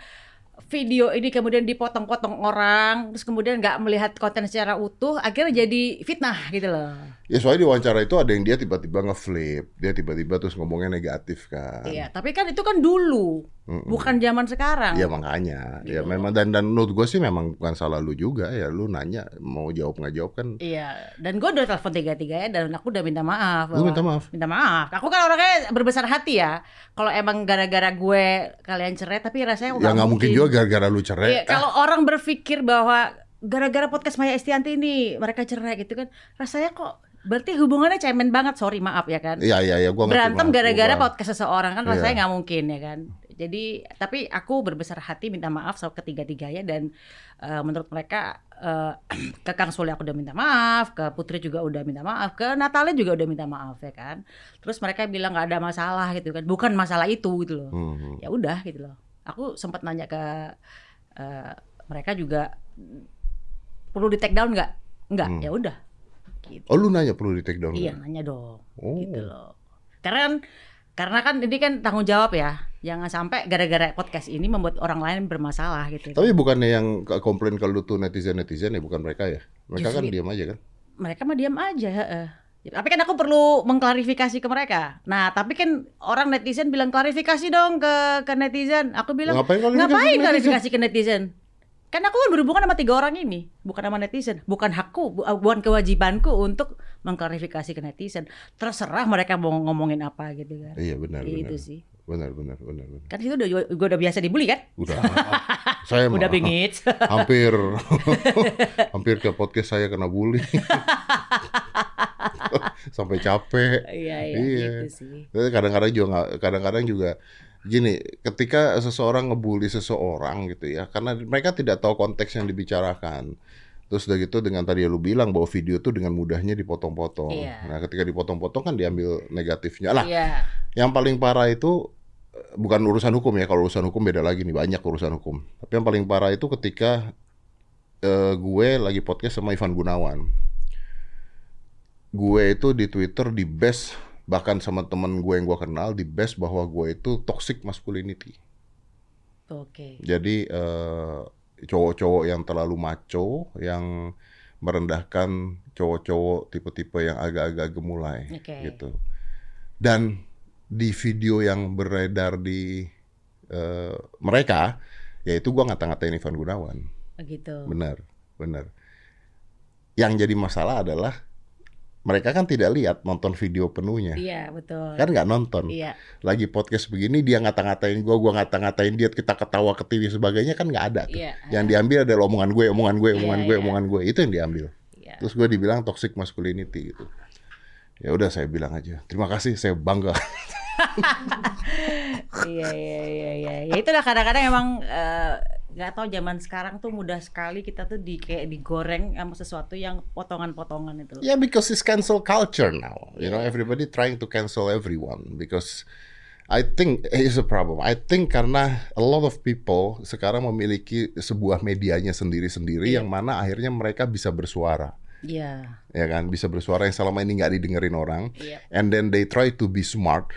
A: video ini kemudian dipotong-potong orang, terus kemudian nggak melihat konten secara utuh, akhirnya jadi fitnah gitu loh.
B: Ya soalnya di wawancara itu ada yang dia tiba-tiba ngeflip, dia tiba-tiba terus ngomongnya negatif kan.
A: Iya, tapi kan itu kan dulu,
B: Mm-mm.
A: bukan zaman sekarang.
B: Ya makanya, ya
A: Gitu.
B: memang dan dan menurut gue sih memang bukan salah lu juga ya, lu nanya mau jawab nggak jawab kan,
A: Iya, dan gue udah telepon tiga-tiga ya, dan aku udah minta maaf.
B: lu minta maaf.
A: Minta maaf. Aku kan orangnya berbesar hati ya. Kalau emang gara-gara gue kalian cerai, tapi rasanya
B: Ya nggak mungkin juga gara-gara lu cerai.
A: Iya, kalau orang berpikir bahwa gara-gara podcast Maya Estianti ini mereka cerai gitu kan, rasanya kok berarti hubungannya cemen banget. Sorry, maaf ya kan.
B: Iya iya iya, gua
A: Berantem gara-gara podcast seseorang kan
B: Iya.
A: rasanya nggak mungkin ya kan. Jadi tapi aku berbesar hati minta maaf sama ketiga-tiganya dan eh, menurut mereka eh, ke Kang Sule aku udah minta maaf, ke Putri juga udah minta maaf, ke Natalia juga udah minta maaf ya kan. Terus mereka bilang nggak ada masalah gitu kan, bukan masalah itu gitu loh.
B: Hmm.
A: Ya udah gitu loh. Aku sempat nanya ke eh, mereka juga perlu di take down nggak? Nggak,
B: Hmm.
A: ya udah. Gitu.
B: Oh lu nanya perlu di take down?
A: Iya nanya dong
B: Oh.
A: gitu loh. Karena kan karena kan ini kan tanggung jawab ya. Jangan sampai gara-gara podcast ini membuat orang lain bermasalah gitu.
B: Tapi bukannya yang komplain ke lu tuh netizen-netizen ya bukan mereka ya? Mereka
A: Justru
B: kan diam aja kan?
A: Mereka mah diam aja, heeh. Tapi kan aku perlu mengklarifikasi ke mereka. Nah, tapi kan orang netizen bilang klarifikasi dong ke ke netizen. Aku bilang
B: Ngapain klarifikasi
A: ngapain
B: netizen?
A: klarifikasi ke netizen? Kan aku kan berhubungan sama tiga orang ini, bukan sama netizen, bukan hakku, bu- bukan kewajibanku untuk mengklarifikasi ke netizen. Terserah mereka mau ngomongin apa gitu kan.
B: Iya benar
A: Gitu
B: benar.
A: sih.
B: Benar benar benar benar.
A: Kan itu udah gue udah biasa dibully kan?
B: Udah. saya
A: udah
B: mah
A: bingit.
B: hampir hampir ke podcast saya kena bully. Sampai capek.
A: Iya iya
B: Iya.
A: gitu sih.
B: Kadang-kadang juga kadang-kadang juga gini, ketika seseorang ngebully seseorang gitu ya, karena mereka tidak tahu konteks yang dibicarakan. Terus udah gitu dengan tadi lu bilang bahwa video tuh dengan mudahnya dipotong-potong.
A: Iya.
B: Nah, ketika dipotong-potong kan diambil negatifnya. Lah,
A: Iya.
B: yang paling parah itu bukan urusan hukum ya. Kalau urusan hukum beda lagi nih, banyak urusan hukum. Tapi yang paling parah itu ketika eh, gue lagi podcast sama Ivan Gunawan. Gue itu di Twitter di best bahkan sama temen gue yang gue kenal di best bahwa gue itu toxic masculinity.
A: Oke.
B: Jadi eh, cowok-cowok yang terlalu macho, yang merendahkan cowok-cowok tipe-tipe yang agak-agak gemulai
A: Oke.
B: gitu. Dan di video yang beredar di eh, mereka, yaitu gua ngata-ngatain Ivan Gunawan.
A: Begitu.
B: Benar, benar. Yang jadi masalah adalah mereka kan tidak lihat nonton video penuhnya.
A: Iya, betul.
B: Kan nggak nonton.
A: Iya.
B: Lagi podcast begini dia ngata-ngatain gua, gua ngata-ngatain dia, kita ketawa ke TV sebagainya kan nggak ada. tuh.
A: Iya.
B: Yang diambil adalah omongan gue, omongan gue,
A: Iya,
B: omongan gue,
A: iya.
B: omongan gue. Itu yang diambil.
A: Iya.
B: Terus gue dibilang toxic masculinity gitu. Ya udah saya bilang aja. Terima kasih, saya bangga.
A: Iya, iya, iya, iya. Ya itulah kadang-kadang emang eh, nggak tahu zaman sekarang tuh mudah sekali kita tuh di kayak digoreng sama sesuatu yang potongan-potongan itu.
B: Yeah, because it's cancel culture now. You know, everybody trying to cancel everyone because I think it's a problem. I think karena a lot of people sekarang memiliki sebuah medianya sendiri-sendiri yang mana akhirnya mereka bisa bersuara.
A: Iya.
B: Ya kan, bisa bersuara yang selama ini nggak didengerin orang.
A: Iya.
B: And then they try to be smart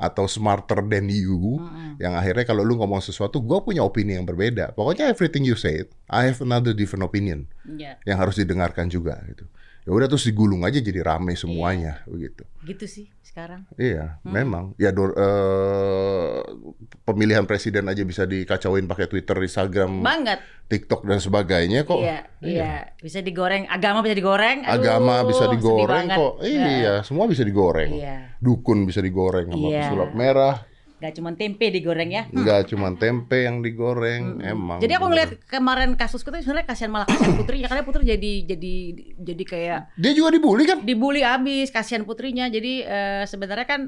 B: atau smarter than you. Yang akhirnya kalau lu ngomong sesuatu, gue punya opini yang berbeda. Pokoknya everything you say, I have another different opinion
A: Iya.
B: yang harus didengarkan juga gitu. Ya udah terus digulung aja jadi rame semuanya begitu.
A: Gitu sih sekarang.
B: Iya, memang. Ya do- eh, pemilihan presiden aja bisa dikacauin pakai Twitter, Instagram,
A: Banget.
B: TikTok dan sebagainya kok.
A: Iya, iya. Bisa digoreng, agama bisa digoreng. Aduh,
B: Agama bisa digoreng kok. Iya, semua bisa digoreng.
A: Iya.
B: Dukun bisa digoreng sama
A: Iya.
B: pesulap merah.
A: Gak cuma tempe digoreng ya.
B: Enggak cuma tempe yang digoreng, emang.
A: Jadi aku
B: bener.
A: ngeliat kemarin kasusku tuh sebenarnya kasihan malah kasihan putrinya karena putri jadi jadi jadi kayak
B: dia juga dibully kan?
A: dibully abis kasihan putrinya. Jadi eh, sebenarnya kan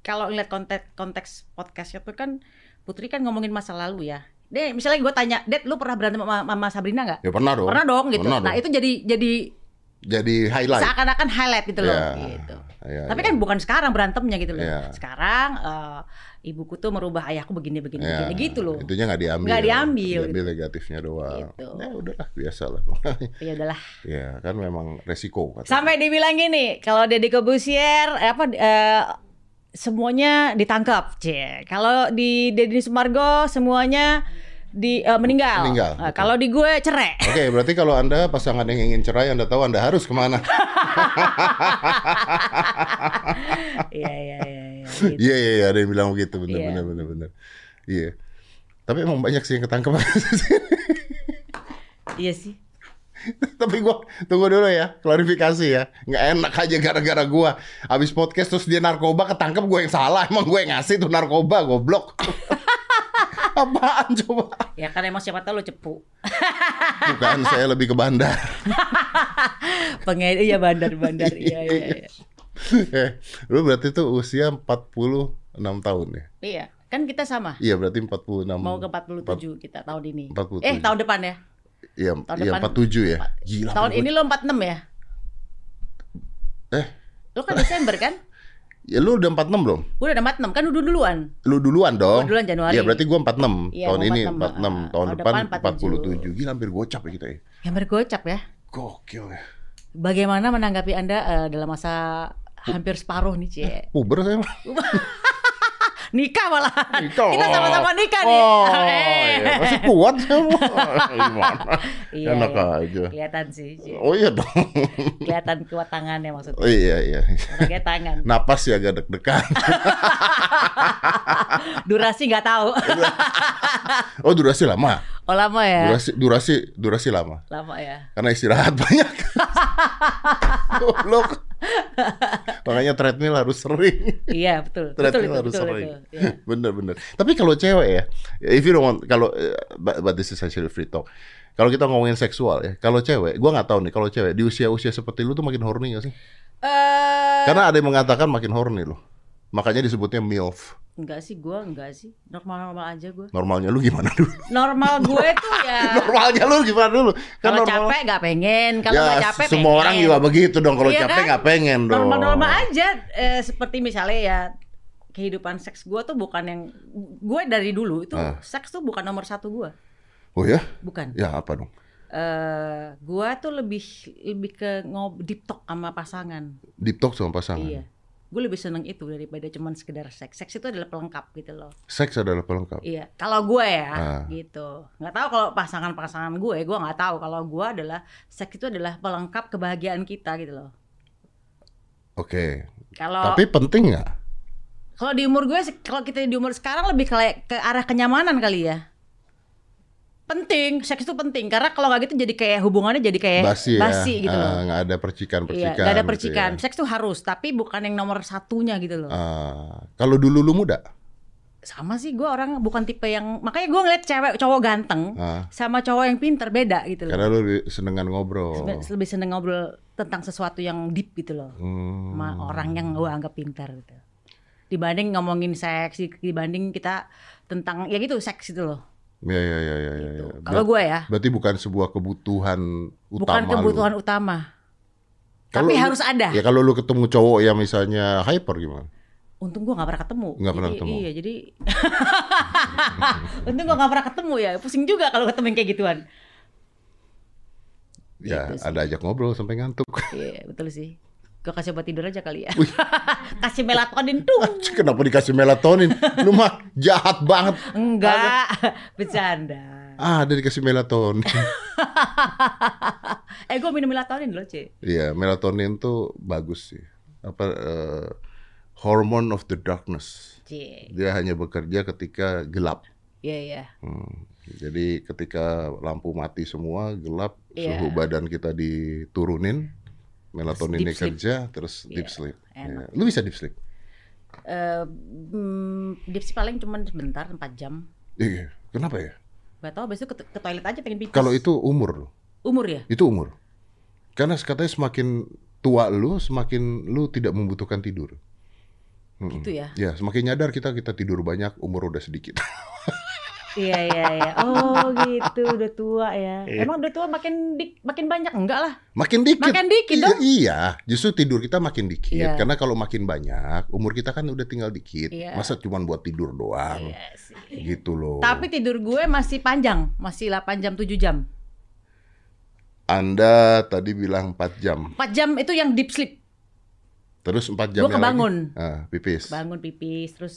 A: kalau ngeliat konteks konteks podcastnya tuh kan putri kan ngomongin masa lalu ya. Deh, misalnya gue tanya, Dad, lu pernah berantem sama, sama Sabrina nggak?
B: Ya pernah dong.
A: Pernah dong gitu.
B: Pernah
A: nah
B: dong.
A: itu jadi jadi
B: Jadi highlight.
A: seakan-akan highlight gitu loh.
B: Iya.
A: Gitu.
B: Iya,
A: Tapi
B: iya.
A: kan bukan sekarang berantemnya gitu loh.
B: Iya.
A: Sekarang eh, ibuku tuh merubah ayahku begini begini
B: Ya,
A: begini gitu loh.
B: Itunya nggak diambil.
A: Nggak diambil,
B: Diambil negatifnya doang.
A: Gitu.
B: Ya udahlah, biasa lah.
A: Ya udahlah.
B: ya kan memang resiko. Kata.
A: Sampai dibilang gini, kalau Deddy Kobusier eh, apa eh, semuanya ditangkap. Cie. Kalau di Deddy Sumargo semuanya di eh, meninggal.
B: Meninggal, betul.
A: kalau di gue cerai.
B: Oke, berarti kalau Anda pasangan yang ingin cerai, Anda tahu Anda harus ke mana.
A: Iya iya iya. Iya, gitu.
B: Iya, iya, iya, ada yang bilang begitu, benar,
A: Iya.
B: benar, benar, benar. Iya. Tapi emang banyak sih yang ketangkep.
A: Iya sih.
B: Tapi gua tunggu dulu ya, klarifikasi ya. Nggak enak aja gara-gara gua habis podcast terus dia narkoba ketangkep gue yang salah. Emang gue yang ngasih tuh narkoba, goblok. Apaan coba?
A: Ya kan emang siapa tahu lo cepu.
B: Bukan, saya lebih ke bandar.
A: Pengen iya bandar-bandar. Iya iya iya.
B: Eh, lu berarti tuh usia 46 tahun ya?
A: Iya, kan kita sama.
B: Iya, berarti 46.
A: Mau ke 47 kita tahun ini.
B: 47.
A: Eh, tahun depan ya.
B: Iya,
A: tahun
B: iya
A: depan-
B: 47 ya. Gila.
A: tahun
B: gua-
A: ini lo 46 ya?
B: Eh,
A: Lo kan Desember kan?
B: ya lu udah 46 belum?
A: Gue udah 46 kan udah duluan.
B: Lu duluan dong.
A: Gua duluan Januari.
B: Iya, berarti gua 46.
A: Iya,
B: tahun
A: gua
B: ini
A: 46,
B: 46, tahun depan
A: depan
B: 47. Gila hampir gocap ya kita ya.
A: Yang bergocap ya.
B: Gokil ya.
A: Bagaimana menanggapi Anda eh, dalam masa hampir separuh nih, Cie?
B: Puber saya mah.
A: Nikah malah.
B: Nikah.
A: Kita sama-sama nikah nih.
B: Oh,
A: Eh.
B: iya. Masih kuat mah. Gimana?
A: Iya,
B: Enak
A: iya.
B: aja.
A: Kelihatan sih, Cie.
B: Oh iya dong.
A: Kelihatan kuat tangannya maksudnya.
B: Oh iya iya.
A: Pakai tangan.
B: Napas ya agak deg-degan.
A: Durasi nggak tahu.
B: Oh durasi lama.
A: Oh lama ya?
B: Durasi durasi durasi lama.
A: Lama ya.
B: Karena istirahat banyak. Goblok. Makanya treadmill harus sering.
A: Iya betul. Betul
B: Treadmill
A: itu,
B: harus
A: betul
B: sering.
A: itu. Iya.
B: Bener bener. Tapi kalau cewek ya, if you don't want, kalau eh, but, but this is actually free talk. Kalau kita ngomongin seksual ya, kalau cewek, gua nggak tahu nih kalau cewek di usia-usia seperti lu tuh makin horny gak sih?
A: Eh,
B: Karena ada yang mengatakan makin horny loh. Makanya disebutnya MILF.
A: enggak sih gue enggak sih normal-normal aja gue
B: Normalnya lu gimana dulu?
A: normal gue tuh ya
B: Normalnya lu gimana dulu? Kan
A: kalau
B: normal-
A: capek nggak pengen kalau
B: ya,
A: nggak capek
B: semua
A: pengen.
B: orang juga begitu dong. Kalau
A: Iya
B: capek
A: kan?
B: nggak pengen dong.
A: normal-normal aja eh, seperti misalnya ya kehidupan seks gue tuh bukan yang gue dari dulu itu
B: Ah.
A: seks tuh bukan nomor satu gue
B: Oh ya?
A: bukan
B: Ya apa dong?
A: eh gue tuh lebih lebih ke ngob deep talk sama pasangan
B: Deep talk sama pasangan.
A: iya gue lebih seneng itu daripada cuman sekedar seks seks itu adalah pelengkap gitu loh
B: Seks adalah pelengkap.
A: Iya, kalau gue ya
B: Ah.
A: gitu. Nggak tahu kalau pasangan-pasangan gue, gue nggak tahu. Kalau gue adalah seks itu adalah pelengkap kebahagiaan kita gitu loh.
B: Oke.
A: Kalau
B: Tapi penting nggak?
A: kalau di umur gue, kalau kita di umur sekarang lebih ke, ke arah kenyamanan kali ya. Penting, seks itu penting karena kalau nggak gitu jadi kayak hubungannya jadi kayak
B: Basi ya.
A: gitu
B: Ah,
A: loh.
B: nggak ada
A: Iya,
B: percikan-percikan.
A: nggak ada
B: gitu
A: percikan.
B: ya.
A: Seks tuh harus, tapi bukan yang nomor satunya gitu loh.
B: Ah, kalau dulu lu muda,
A: Sama sih gue orang bukan tipe yang makanya gue ngeliat cewek cowok ganteng
B: ah,
A: sama cowok yang pinter beda gitu loh.
B: karena lu lebih senengan ngobrol.
A: Lebih seneng ngobrol tentang sesuatu yang deep gitu loh
B: Hmm.
A: sama orang yang gue anggap pintar gitu dibanding ngomongin seks dibanding kita tentang ya gitu seks itu loh
B: Ya ya ya ya ya.
A: Gitu.
B: ya.
A: kalau gue ya
B: Berarti bukan sebuah kebutuhan utama
A: bukan
B: lu.
A: kebutuhan utama
B: Kalau
A: tapi
B: lu-
A: harus ada
B: Ya kalau lu ketemu cowok yang misalnya hyper gimana?
A: untung gue nggak pernah ketemu
B: pernah
A: Jadi,
B: ketemu.
A: iya jadi untung gue nggak pernah ketemu ya pusing juga kalau ketemu yang kayak gituan
B: Ya
A: Gitu sih.
B: ada ajak ngobrol sampai ngantuk.
A: iya betul sih gue kasih obat tidur aja kali ya kasih melatonin tuh
B: Kenapa dikasih melatonin? Lu mah jahat banget.
A: enggak bercanda
B: Ah, ada dikasih melatonin.
A: eh gue minum melatonin loh cie
B: Iya, melatonin tuh bagus sih. Apa eh, hormone of the darkness.
A: cie
B: Dia hanya bekerja ketika gelap.
A: iya iya
B: Hmm. Jadi ketika lampu mati semua, gelap,
A: Iya.
B: suhu badan kita diturunin, melatoninnya
A: Deep sleep.
B: kerja, terus deep
A: Iya,
B: sleep.
A: enak.
B: Ya. Lu bisa deep sleep?
A: Hmm, deep sih paling cuma sebentar 4 jam.
B: Iya. Kenapa ya?
A: Gak tau besok ke, ke toilet aja pengen pipis.
B: Kalau itu umur loh.
A: umur ya?
B: Itu umur. Karena katanya semakin tua lu, semakin lu tidak membutuhkan tidur.
A: Gitu ya.
B: Ya, semakin nyadar kita kita tidur banyak, umur udah sedikit.
A: Iya iya iya. Oh gitu, udah tua ya.
B: Iya.
A: Emang udah tua makin dik, makin banyak enggak lah?
B: makin dikit.
A: Makin dikit
B: Iya,
A: dong.
B: Iya, justru tidur kita makin dikit.
A: Iya.
B: Karena kalau makin banyak, umur kita kan udah tinggal dikit.
A: Iya.
B: Masa cuma buat tidur doang?
A: Iya sih.
B: Gitu loh.
A: Tapi tidur gue masih panjang, masih 8 jam 7 jam.
B: Anda tadi bilang 4 jam.
A: 4 jam itu yang deep sleep.
B: Terus empat jam
A: Gua kebangun.
B: Ah, pipis.
A: bangun pipis terus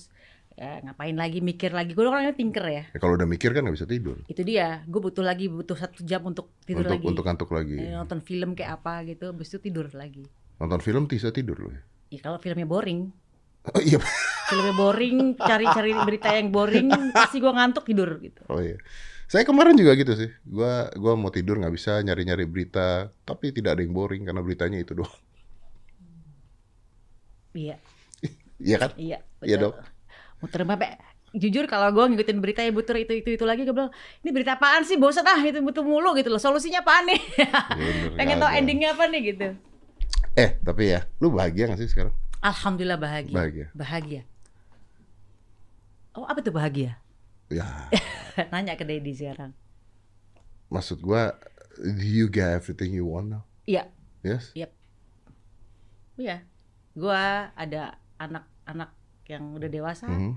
A: ya, ngapain lagi mikir lagi gue orangnya tinker ya
B: Ya, kalau udah mikir kan nggak bisa tidur.
A: itu dia gue butuh lagi butuh satu jam untuk tidur
B: untuk
A: lagi
B: untuk ngantuk lagi.
A: Eh, nonton film kayak apa gitu habis itu tidur lagi
B: Nonton film bisa tidur loh. ya.
A: ya kalau filmnya boring
B: Oh iya.
A: filmnya boring cari-cari berita yang boring pasti gue ngantuk tidur gitu
B: Oh iya. Saya kemarin juga gitu sih. Gua gua mau tidur nggak bisa nyari-nyari berita, tapi tidak ada yang boring karena beritanya itu doang.
A: iya
B: Iya kan?
A: iya
B: Iya dong.
A: Muter bapak jujur kalau gue ngikutin berita ya buter itu itu itu lagi gue bilang ini berita apaan sih? Bosan ah itu butuh mulu gitu loh. Solusinya apaan nih? Pengen
B: ada.
A: endingnya apa nih gitu.
B: Eh, tapi ya, lu bahagia gak sih sekarang?
A: alhamdulillah bahagia.
B: Bahagia.
A: bahagia. Oh apa tuh bahagia?
B: Ya,
A: nanya ke Dedi sekarang.
B: Maksud gua do you get everything you want now?
A: iya.
B: Yes?
A: iya. Gua ada anak-anak yang udah dewasa
B: Mhm,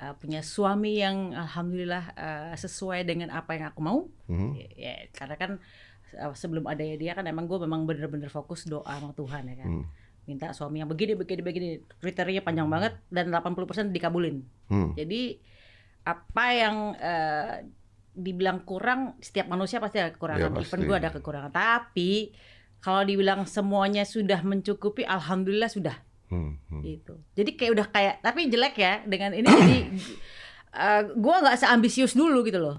A: uh, punya suami yang alhamdulillah uh, sesuai dengan apa yang aku mau.
B: Mhm.
A: ya, ya, karena kan uh, sebelum ada dia kan emang gue memang bener-bener fokus doa sama Tuhan ya kan.
B: Hmm.
A: minta suami yang begini begini begini kriterianya panjang banget dan 80% dikabulin.
B: Hmm.
A: jadi apa yang uh, dibilang kurang setiap manusia pasti ada kekurangan.
B: Ya,
A: even gue ada kekurangan. Tapi kalau dibilang semuanya sudah mencukupi alhamdulillah sudah
B: Hmm. hmm.
A: gitu. Jadi kayak udah kayak tapi jelek ya dengan ini jadi uh, gua nggak seambisius dulu gitu loh.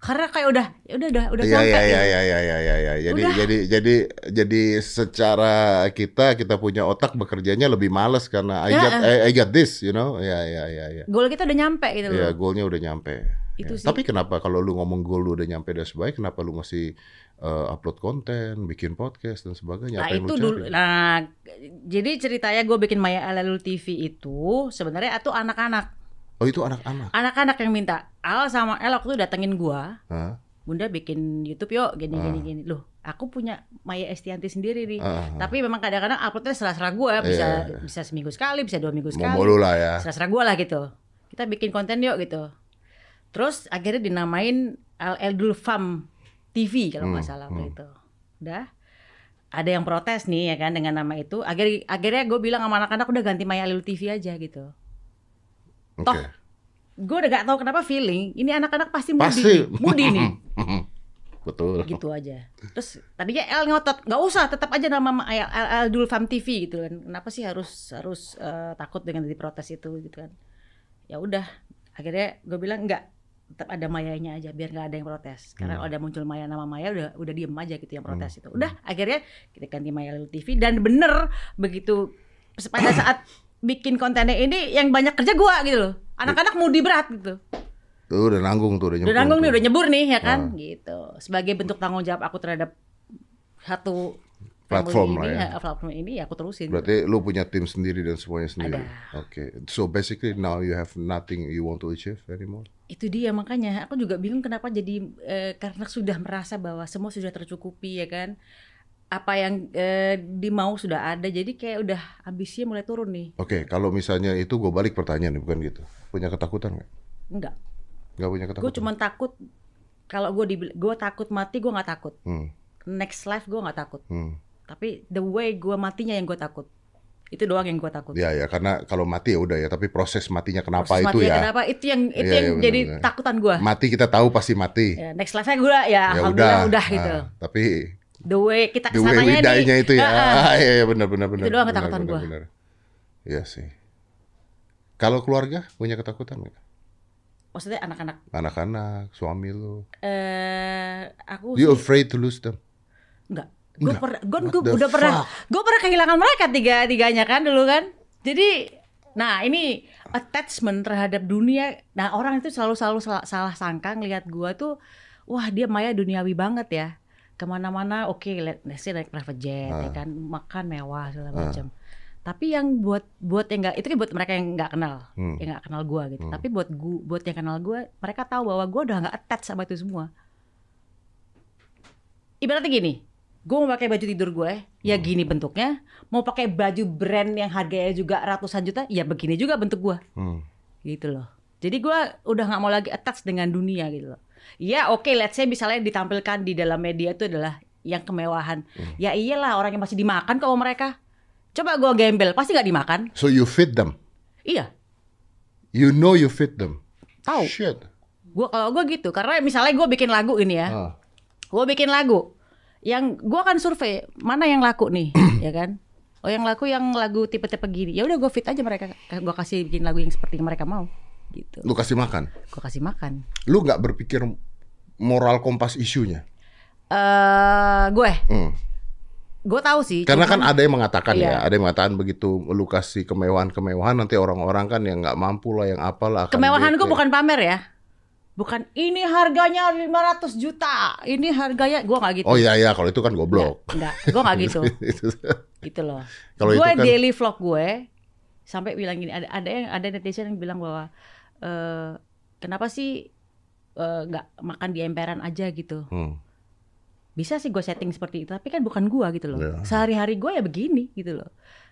A: Karena kayak udah ya udah udah udah
B: Iya
A: sampai
B: iya
A: gitu.
B: iya iya iya iya iya. Jadi
A: Udah.
B: jadi jadi jadi secara kita kita punya otak bekerjanya lebih males karena I
A: Ya,
B: got I, I got this, you know. Ya ya ya ya.
A: Goal kita udah nyampe gitu loh.
B: Ya, goalnya udah nyampe.
A: Itu
B: Ya.
A: sih.
B: Tapi kenapa kalau lu ngomong goal lu udah nyampe dan sebaik, kenapa lu masih uh, upload konten, bikin podcast dan sebagainya?
A: Nah
B: Apa yang
A: itu
B: lu
A: dulu. Nah jadi ceritanya gue bikin Maya Alalul TV itu sebenarnya itu anak-anak,
B: Oh itu anak-anak.
A: anak-anak yang minta. Al sama El waktu itu datengin gua,
B: Hah?
A: Bunda bikin YouTube yuk gini gini
B: Ah.
A: gini. Loh, aku punya Maya Estianti sendiri nih.
B: Ah.
A: Tapi memang kadang-kadang uploadnya serah-serah gue bisa
B: Iya.
A: bisa seminggu sekali, bisa dua minggu sekali.
B: Mau lah ya.
A: serah-serah gue lah gitu kita bikin konten yuk gitu terus akhirnya dinamain Al Eldul Fam TV kalau nggak
B: Hmm,
A: salah waktu
B: hmm.
A: itu. Udah. Ada yang protes nih ya kan dengan nama itu. Akhirnya akhirnya gue bilang sama anak-anak udah ganti Maya Alul TV aja gitu.
B: Oke.
A: toh, gue udah gak tahu kenapa feeling ini anak-anak pasti mudi
B: Pasti.
A: nih, mudi nih.
B: Betul.
A: gitu aja. Terus tadinya El ngotot nggak usah tetap aja nama Ma- Al, Al, Al Dul Fam TV gitu kan. Kenapa sih harus harus eh, takut dengan diprotes itu gitu kan. Ya udah. Akhirnya gue bilang enggak tetap ada mayanya aja biar nggak ada yang protes. Karena
B: Hmm.
A: ada muncul maya nama maya udah udah diem aja gitu yang protes itu. Udah akhirnya kita ganti maya Lalu TV dan bener begitu pada saat bikin kontennya ini yang banyak kerja gua gitu loh. Anak-anak mudi berat gitu.
B: Tuh udah nanggung tuh udah
A: udah
B: nyemplung
A: nanggung nih udah nyebur nih ya kan?
B: Ah.
A: gitu. Sebagai bentuk tanggung jawab aku terhadap satu
B: Platform lah ya.
A: ya, platform ini ya aku terusin
B: Berarti lu punya tim sendiri dan semuanya sendiri. Oke. So basically now you have nothing you want to achieve anymore.
A: itu dia makanya aku juga bingung kenapa jadi eh, karena sudah merasa bahwa semua sudah tercukupi ya kan apa yang eh, dimau sudah ada jadi kayak udah ambisinya mulai turun nih
B: Oke, kalau misalnya itu gue balik pertanyaan nih, bukan gitu. Punya ketakutan nggak?
A: enggak
B: Nggak punya ketakutan.
A: gue cuma takut kalau gue di gue takut mati gue nggak takut
B: Hmm,
A: next life gue nggak takut
B: hmm.
A: Tapi the way gue matinya yang gue takut itu doang yang gue takut
B: Ya ya, karena kalau mati ya udah ya. Tapi proses matinya kenapa
A: Proses
B: itu
A: matinya
B: ya?
A: kenapa itu yang itu
B: Iya,
A: yang
B: iya,
A: jadi
B: benar-benar.
A: takutan gue
B: Mati kita tahu pasti mati.
A: ya, next life nya gue ya,
B: Ya
A: alhamdulillah udah,
B: Nah,
A: gitu
B: tapi
A: the way kita
B: the way
A: ke
B: sananya
A: nih
B: itu ya.
A: Ah,
B: iya, iya benar benar benar.
A: Itu doang
B: Benar,
A: ketakutan
B: benar. Iya sih. Kalau keluarga punya ketakutan nggak?
A: maksudnya anak-anak
B: Anak-anak, suami lu.
A: eh aku
B: You
A: sih
B: afraid to lose them?
A: enggak gue per, gue udah pernah gue pernah kehilangan mereka tiga tiganya kan dulu kan jadi nah ini attachment terhadap dunia nah orang itu selalu selalu salah, salah sangka ngelihat gue tuh wah dia Maya duniawi banget ya ke mana-mana oke let let's say naik private jet ya
B: Ah.
A: kan makan mewah segala
B: Ah.
A: macam tapi yang buat buat yang nggak itu kan buat mereka yang nggak kenal
B: Hmm.
A: yang nggak kenal gue gitu
B: Hmm.
A: tapi buat gua buat yang kenal gue mereka tahu bahwa gue udah nggak attach sama itu semua ibaratnya gini gue mau pakai baju tidur gue ya
B: Hmm.
A: gini bentuknya mau pakai baju brand yang harganya juga ratusan juta ya begini juga bentuk gue
B: Hmm.
A: gitu loh jadi gue udah nggak mau lagi attach dengan dunia gitu loh ya oke let's say misalnya ditampilkan di dalam media itu adalah yang kemewahan
B: Hmm.
A: ya iyalah orang yang masih dimakan kok mereka Coba gue gembel, pasti nggak dimakan.
B: So you feed them.
A: Iya,
B: You know you feed them.
A: tahu.
B: Shit.
A: Gue kalau gue gitu, karena misalnya gue bikin lagu ini ya,
B: Ah.
A: gue bikin lagu, yang gue akan survei mana yang laku nih, ya kan? Oh yang laku yang lagu tipe-tipe gini, ya udah gue fit aja mereka, gue kasih bikin lagu yang seperti yang mereka mau, gitu.
B: Lu kasih makan.
A: Gue kasih makan.
B: Lu nggak berpikir moral kompas isunya.
A: Eh gue,
B: Hmm.
A: gue tahu sih.
B: Karena kan
A: cuman-
B: ada yang mengatakan
A: Iya.
B: ya, ada yang mengatakan begitu lu kasih kemewahan-kemewahan nanti orang-orang kan yang nggak mampu lah, yang apalah.
A: kemewahan gue bukan pamer ya, bukan ini harganya 500 juta, ini harganya gue nggak gitu.
B: Oh iya iya, kalau itu kan goblok.
A: Enggak, gue nggak gitu.
B: Itu-
A: gitu loh.
B: Kalau
A: gue
B: itu kan-
A: daily vlog gue sampai bilang gini, ada ada yang ada netizen yang bilang bahwa eh kenapa sih eh, nggak makan di emperan aja gitu.
B: Hmm.
A: Bisa sih gue setting seperti itu, tapi kan bukan gue gitu loh.
B: Iya.
A: Sehari-hari gue ya begini gitu loh.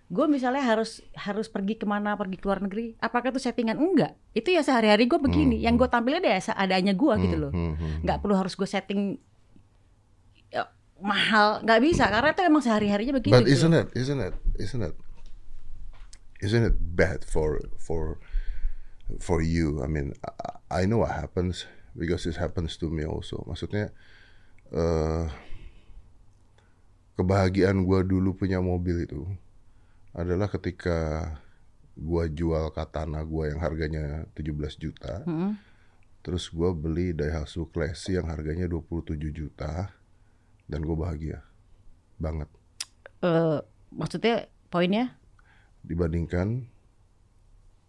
A: Gue misalnya harus harus pergi ke mana, pergi ke luar negeri, apakah itu settingan? Enggak. Itu ya sehari-hari gue begini.
B: Hmm.
A: Yang gue tampilnya ya seadanya gue gitu loh.
B: Hmm, hmm, hmm.
A: Nggak perlu harus gue setting ya, mahal, nggak bisa karena itu emang sehari-harinya begini.
B: But
A: gitu
B: isn't
A: loh.
B: it, isn't it, isn't it, isn't it bad for for for you? I mean, I, I know what happens because this happens to me also. Maksudnya, eh kebahagiaan gua dulu punya mobil itu adalah ketika gua jual katana gua yang harganya 17 juta,
A: Mm-mm.
B: terus gua beli Daihatsu Classy yang harganya 27 juta, dan gua bahagia banget.
A: Eh, maksudnya poinnya
B: dibandingkan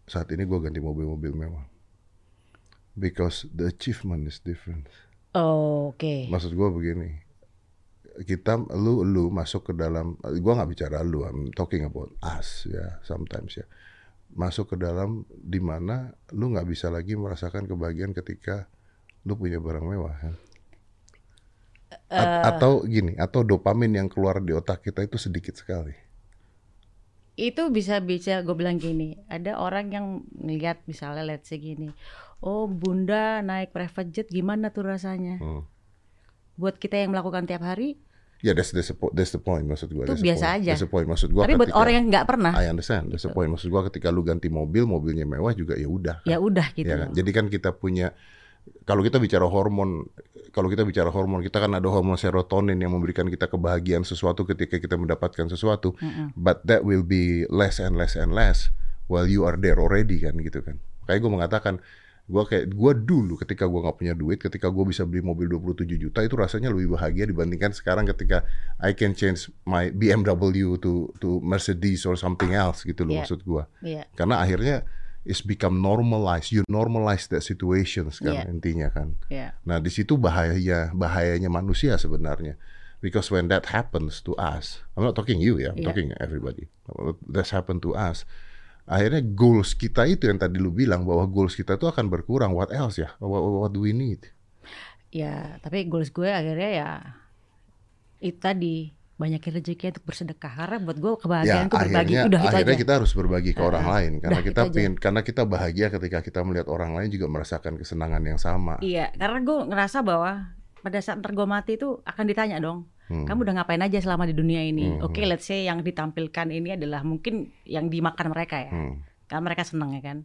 B: saat ini gue ganti mobil-mobil mewah. Because the achievement is different.
A: oh, oke
B: Maksud gue begini, kita lu lu masuk ke dalam, gue nggak bicara lu, I'm talking about us ya, sometimes ya. Masuk ke dalam di mana lu nggak bisa lagi merasakan kebahagiaan ketika lu punya barang mewah kan. A- atau gini, atau dopamin yang keluar di otak kita itu sedikit sekali.
A: itu bisa bisa gue bilang gini ada orang yang ngeliat misalnya let's say gini oh bunda naik private jet gimana tuh rasanya
B: Hmm.
A: buat kita yang melakukan tiap hari
B: Ya, that's, that's, the, that's the point maksud gua.
A: Itu
B: that's
A: biasa
B: point.
A: aja.
B: That's the point maksud gua.
A: tapi buat
B: ketika-
A: orang yang nggak pernah
B: I understand. That's the point maksud gua ketika lu ganti mobil, mobilnya mewah juga ya udah.
A: ya udah gitu
B: Ya kan? Jadi kan kita punya kalau kita bicara hormon, kalau kita bicara hormon, kita kan ada hormon serotonin yang memberikan kita kebahagiaan sesuatu ketika kita mendapatkan sesuatu. But that will be less and less and less while you are there already kan gitu kan. Kayak gue mengatakan, gue kayak gue dulu ketika gue nggak punya duit, ketika gue bisa beli mobil 27 juta itu rasanya lebih bahagia dibandingkan sekarang ketika I can change my BMW to to Mercedes or something else gitu loh
A: Iya.
B: maksud gue.
A: Iya.
B: Karena akhirnya it's become normalized. You normalize that situation kan
A: Iya.
B: intinya kan.
A: Iya.
B: Nah di situ bahaya bahayanya manusia sebenarnya. Because when that happens to us, I'm not talking you ya, I'm
A: Iya.
B: talking everybody. That's happened to us. Akhirnya goals kita itu yang tadi lu bilang bahwa goals kita itu akan berkurang. What else ya? What, what do we need?
A: ya tapi goals gue akhirnya ya itu tadi banyakin rezeki untuk bersedekah karena buat gue
B: Ya
A: kebahagiaan itu berbagi
B: akhirnya
A: udah
B: akhirnya
A: aja
B: kita harus berbagi ke orang lain karena
A: udah,
B: kita
A: aja.
B: pengen karena kita bahagia ketika kita melihat orang lain juga merasakan kesenangan yang sama.
A: iya karena gue ngerasa bahwa pada saat ntar gue mati itu akan ditanya dong
B: Hmm.
A: kamu udah ngapain aja selama di dunia ini
B: Hmm.
A: oke let's say yang ditampilkan ini adalah mungkin yang dimakan mereka ya
B: Hmm.
A: kan mereka seneng ya kan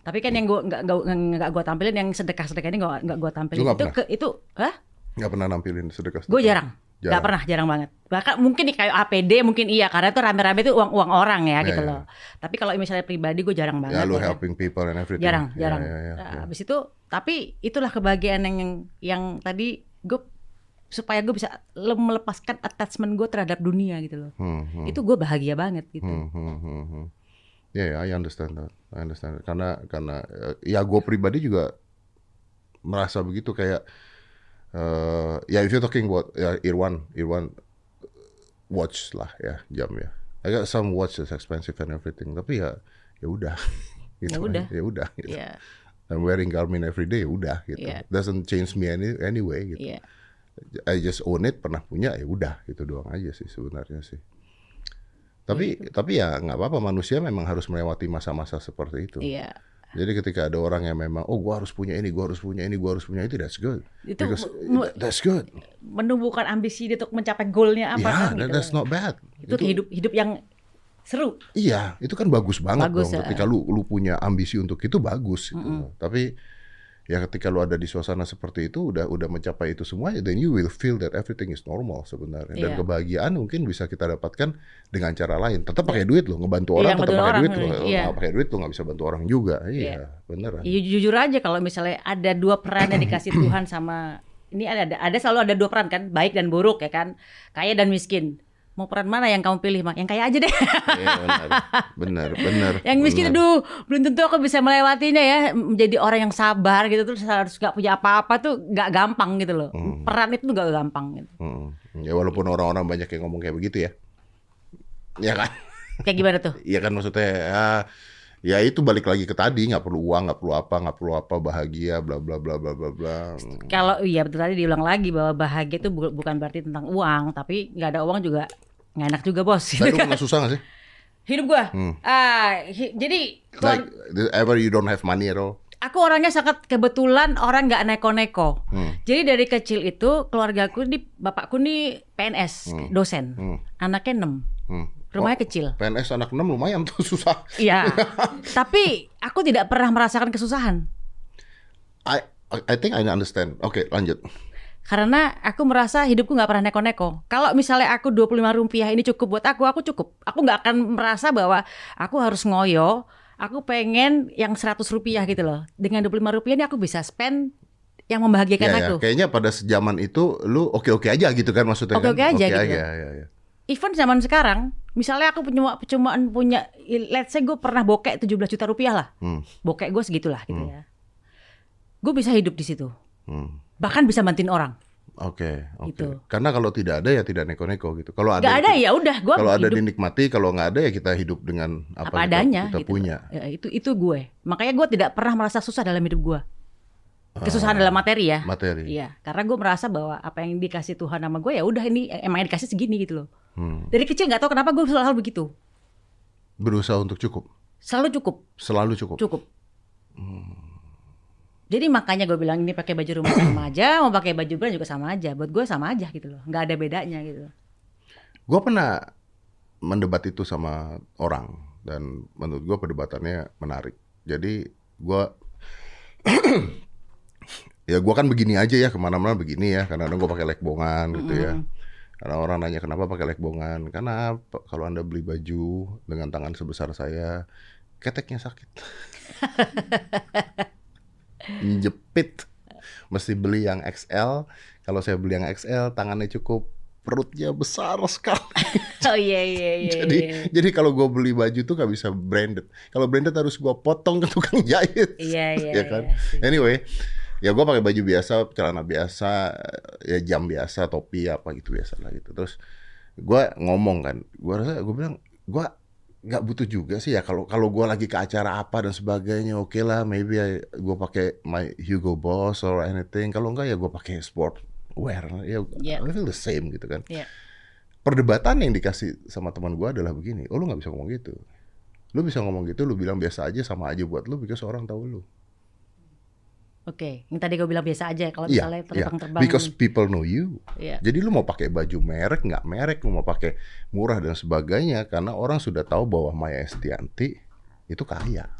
A: tapi kan yang gue nggak nggak gue tampilin yang sedekah sedekah ini nggak nggak gue tampilin
B: Lu nggak
A: itu ke itu hah
B: nggak pernah nampilin sedekah.
A: gue jarang
B: Jarang.
A: nggak pernah jarang banget bahkan mungkin nih kayak APD mungkin iya karena itu rame-rame itu uang uang orang ya gitu
B: iya.
A: loh tapi kalau misalnya pribadi gue jarang
B: Ya
A: banget
B: lu
A: ya kan.
B: helping people and everything.
A: jarang
B: Ya,
A: jarang
B: ya, ya,
A: Nah,
B: ya.
A: habis itu tapi itulah kebahagiaan yang yang, yang tadi gue supaya gue bisa le- melepaskan attachment gue terhadap dunia gitu loh
B: Hmm, hmm,
A: itu gue bahagia banget gitu
B: hmm, hmm, hmm, hmm. Ya, ya, I understand that. I understand. that. Karena karena eh, ya gue pribadi juga merasa begitu kayak eh ya if you're talking about ya Irwan, Irwan watch lah ya jam ya. I got some watch that's expensive and everything. Tapi ya ya udah. Gitu
A: Ya udah.
B: aja. Ya udah. gitu.
A: Iya
B: I'm wearing Garmin every day ya udah gitu.
A: Iya.
B: Doesn't change me any anyway gitu.
A: iya
B: I just own it pernah punya ya udah gitu doang aja sih sebenarnya sih tapi
A: Gitu.
B: tapi ya nggak apa-apa manusia memang harus melewati masa-masa seperti itu
A: iya
B: jadi ketika ada orang yang memang oh gua harus punya ini gua harus punya ini gua harus punya itu that's good
A: Itu
B: Because that's good
A: menumbuhkan ambisi dia untuk mencapai goalnya apa
B: ya
A: kan
B: that-
A: gitu
B: that's not bad
A: itu hidup hidup yang Seru.
B: Iya, itu kan bagus banget
A: Bagus,
B: dong.
A: ya.
B: Ketika lu lu punya ambisi untuk itu bagus gitu.
A: Mm-mm.
B: Tapi ya ketika lu ada di suasana seperti itu udah udah mencapai itu semua, then you will feel that everything is normal sebenarnya. Dan
A: Iya.
B: kebahagiaan mungkin bisa kita dapatkan dengan cara lain. Tetap pakai duit lo, ngebantu
A: Iya,
B: orang tetap
A: ngebantu
B: pakai duit lo.
A: iya.
B: Nggak pakai duit lo nggak bisa bantu orang juga. Iya,
A: Iya.
B: beneran.
A: Iya jujur aja kalau misalnya ada dua peran yang dikasih Tuhan sama ini ada ada selalu ada dua peran kan, baik dan buruk ya kan, kaya dan miskin. Mau peran mana yang kamu pilih, Mak? Yang kaya aja deh.
B: Iya, benar. Benar, benar.
A: yang miskin
B: benar.
A: aduh, belum tentu aku bisa melewatinya ya. Menjadi orang yang sabar gitu terus harus gak punya apa-apa tuh gak gampang gitu loh.
B: Hmm.
A: Peran itu gak gampang gitu.
B: Mm. Ya walaupun orang-orang banyak yang ngomong kayak begitu ya. Iya kan?
A: Kayak gimana tuh?
B: Iya kan maksudnya ya, ya itu balik lagi ke tadi nggak perlu uang nggak perlu apa nggak perlu apa bahagia bla bla bla bla bla bla.
A: Kalau iya betul tadi diulang lagi bahwa bahagia itu bu- bukan berarti tentang uang, tapi nggak ada uang juga nggak enak juga bos.
B: Tapi pernah susah gak sih?
A: Hidup gua,
B: Hmm.
A: ah hi- jadi
B: Like ever you don't have money at all?
A: aku orangnya sangat kebetulan orang nggak neko-neko.
B: Hmm.
A: Jadi dari kecil itu keluargaku di bapakku nih PNS,
B: Hmm.
A: dosen,
B: Hmm.
A: anaknya 6
B: Hmm.
A: Rumahnya
B: Oh,
A: kecil.
B: PNS anak 6 lumayan tuh susah.
A: Iya, tapi aku tidak pernah merasakan kesusahan
B: I I think I understand. Oke lanjut.
A: karena aku merasa hidupku nggak pernah neko-neko. Kalau misalnya aku 25 rupiah ini cukup buat aku, aku cukup. Aku nggak akan merasa bahwa aku harus ngoyo. Aku pengen yang 100 rupiah gitu loh. Dengan 25 rupiah ini aku bisa spend yang membahagiakan
B: Ya, ya.
A: aku.
B: Kayaknya pada zaman itu lu oke oke aja gitu kan maksudnya
A: Oke-oke
B: kan?
A: aja
B: Oke
A: gitu.
B: ya, ya.
A: Even zaman sekarang, misalnya aku cuma cuman punya, let's say gue pernah bokek 17 juta rupiah lah,
B: Hmm.
A: bokek gue segitulah gitu ya. Gue bisa hidup di situ,
B: Hmm.
A: bahkan bisa bantuin orang.
B: Oke, oke.
A: Gitu.
B: Karena kalau tidak ada ya tidak neko-neko gitu. Kalau ada,
A: Gak ada ya udah, gue
B: kalau ada
A: hidup
B: dinikmati, kalau nggak ada ya kita hidup dengan apa,
A: apa
B: kita,
A: adanya.
B: kita
A: gitu.
B: punya.
A: Ya, itu itu gue. Makanya gue tidak pernah merasa susah dalam hidup gue. Kesusahan
B: Ah,
A: dalam materi ya.
B: materi.
A: Iya, karena gue merasa bahwa apa yang dikasih Tuhan sama gue ya udah ini emang yang dikasih segini gitu loh.
B: Hmm.
A: Dari kecil nggak tahu kenapa gue selalu begitu.
B: Berusaha untuk cukup,
A: Selalu cukup.
B: selalu cukup.
A: cukup. Jadi makanya gue bilang ini pakai baju rumah sama aja, mau pakai baju brand juga sama aja. Buat gue sama aja gitu loh, nggak ada bedanya gitu.
B: Gue pernah mendebat itu sama orang dan menurut gue perdebatannya menarik. Jadi gue ya gue kan begini aja ya ke mana-mana begini ya karena gue pakai lekbongan gitu ya. Karena orang nanya kenapa pakai lekbongan? Karena kalau anda beli baju dengan tangan sebesar saya, keteknya sakit. Jepit. Mesti beli yang XL. Kalau saya beli yang XL, tangannya cukup, perutnya besar sekali.
A: Oh iya iya iya.
B: jadi
A: iya.
B: jadi kalau gue beli baju tuh gak bisa branded. Kalau branded harus gue potong ke tukang jahit.
A: Iya iya.
B: ya kan.
A: iya.
B: Anyway, ya gue pakai baju biasa, celana biasa, ya jam biasa, topi apa gitu biasa lah gitu. Terus gue ngomong kan, gue rasa gue bilang gue nggak butuh juga sih ya kalau kalau gue lagi ke acara apa dan sebagainya oke lah maybe gue pakai my Hugo Boss or anything kalau enggak ya gue pakai sport wear ya
A: Yeah.
B: I feel the same gitu kan
A: Iya.
B: perdebatan yang dikasih sama teman gue adalah begini oh lu nggak bisa ngomong gitu lu bisa ngomong gitu lu bilang biasa aja sama aja buat lu because orang tahu lu
A: Oke, yang tadi gue bilang biasa aja kalau
B: Iya,
A: misalnya
B: iya.
A: terbang-terbang.
B: because people know you
A: Iya.
B: Jadi lu mau pakai baju merek nggak merek, lu mau pakai murah dan sebagainya karena orang sudah tahu bahwa Maya Estianti itu kaya.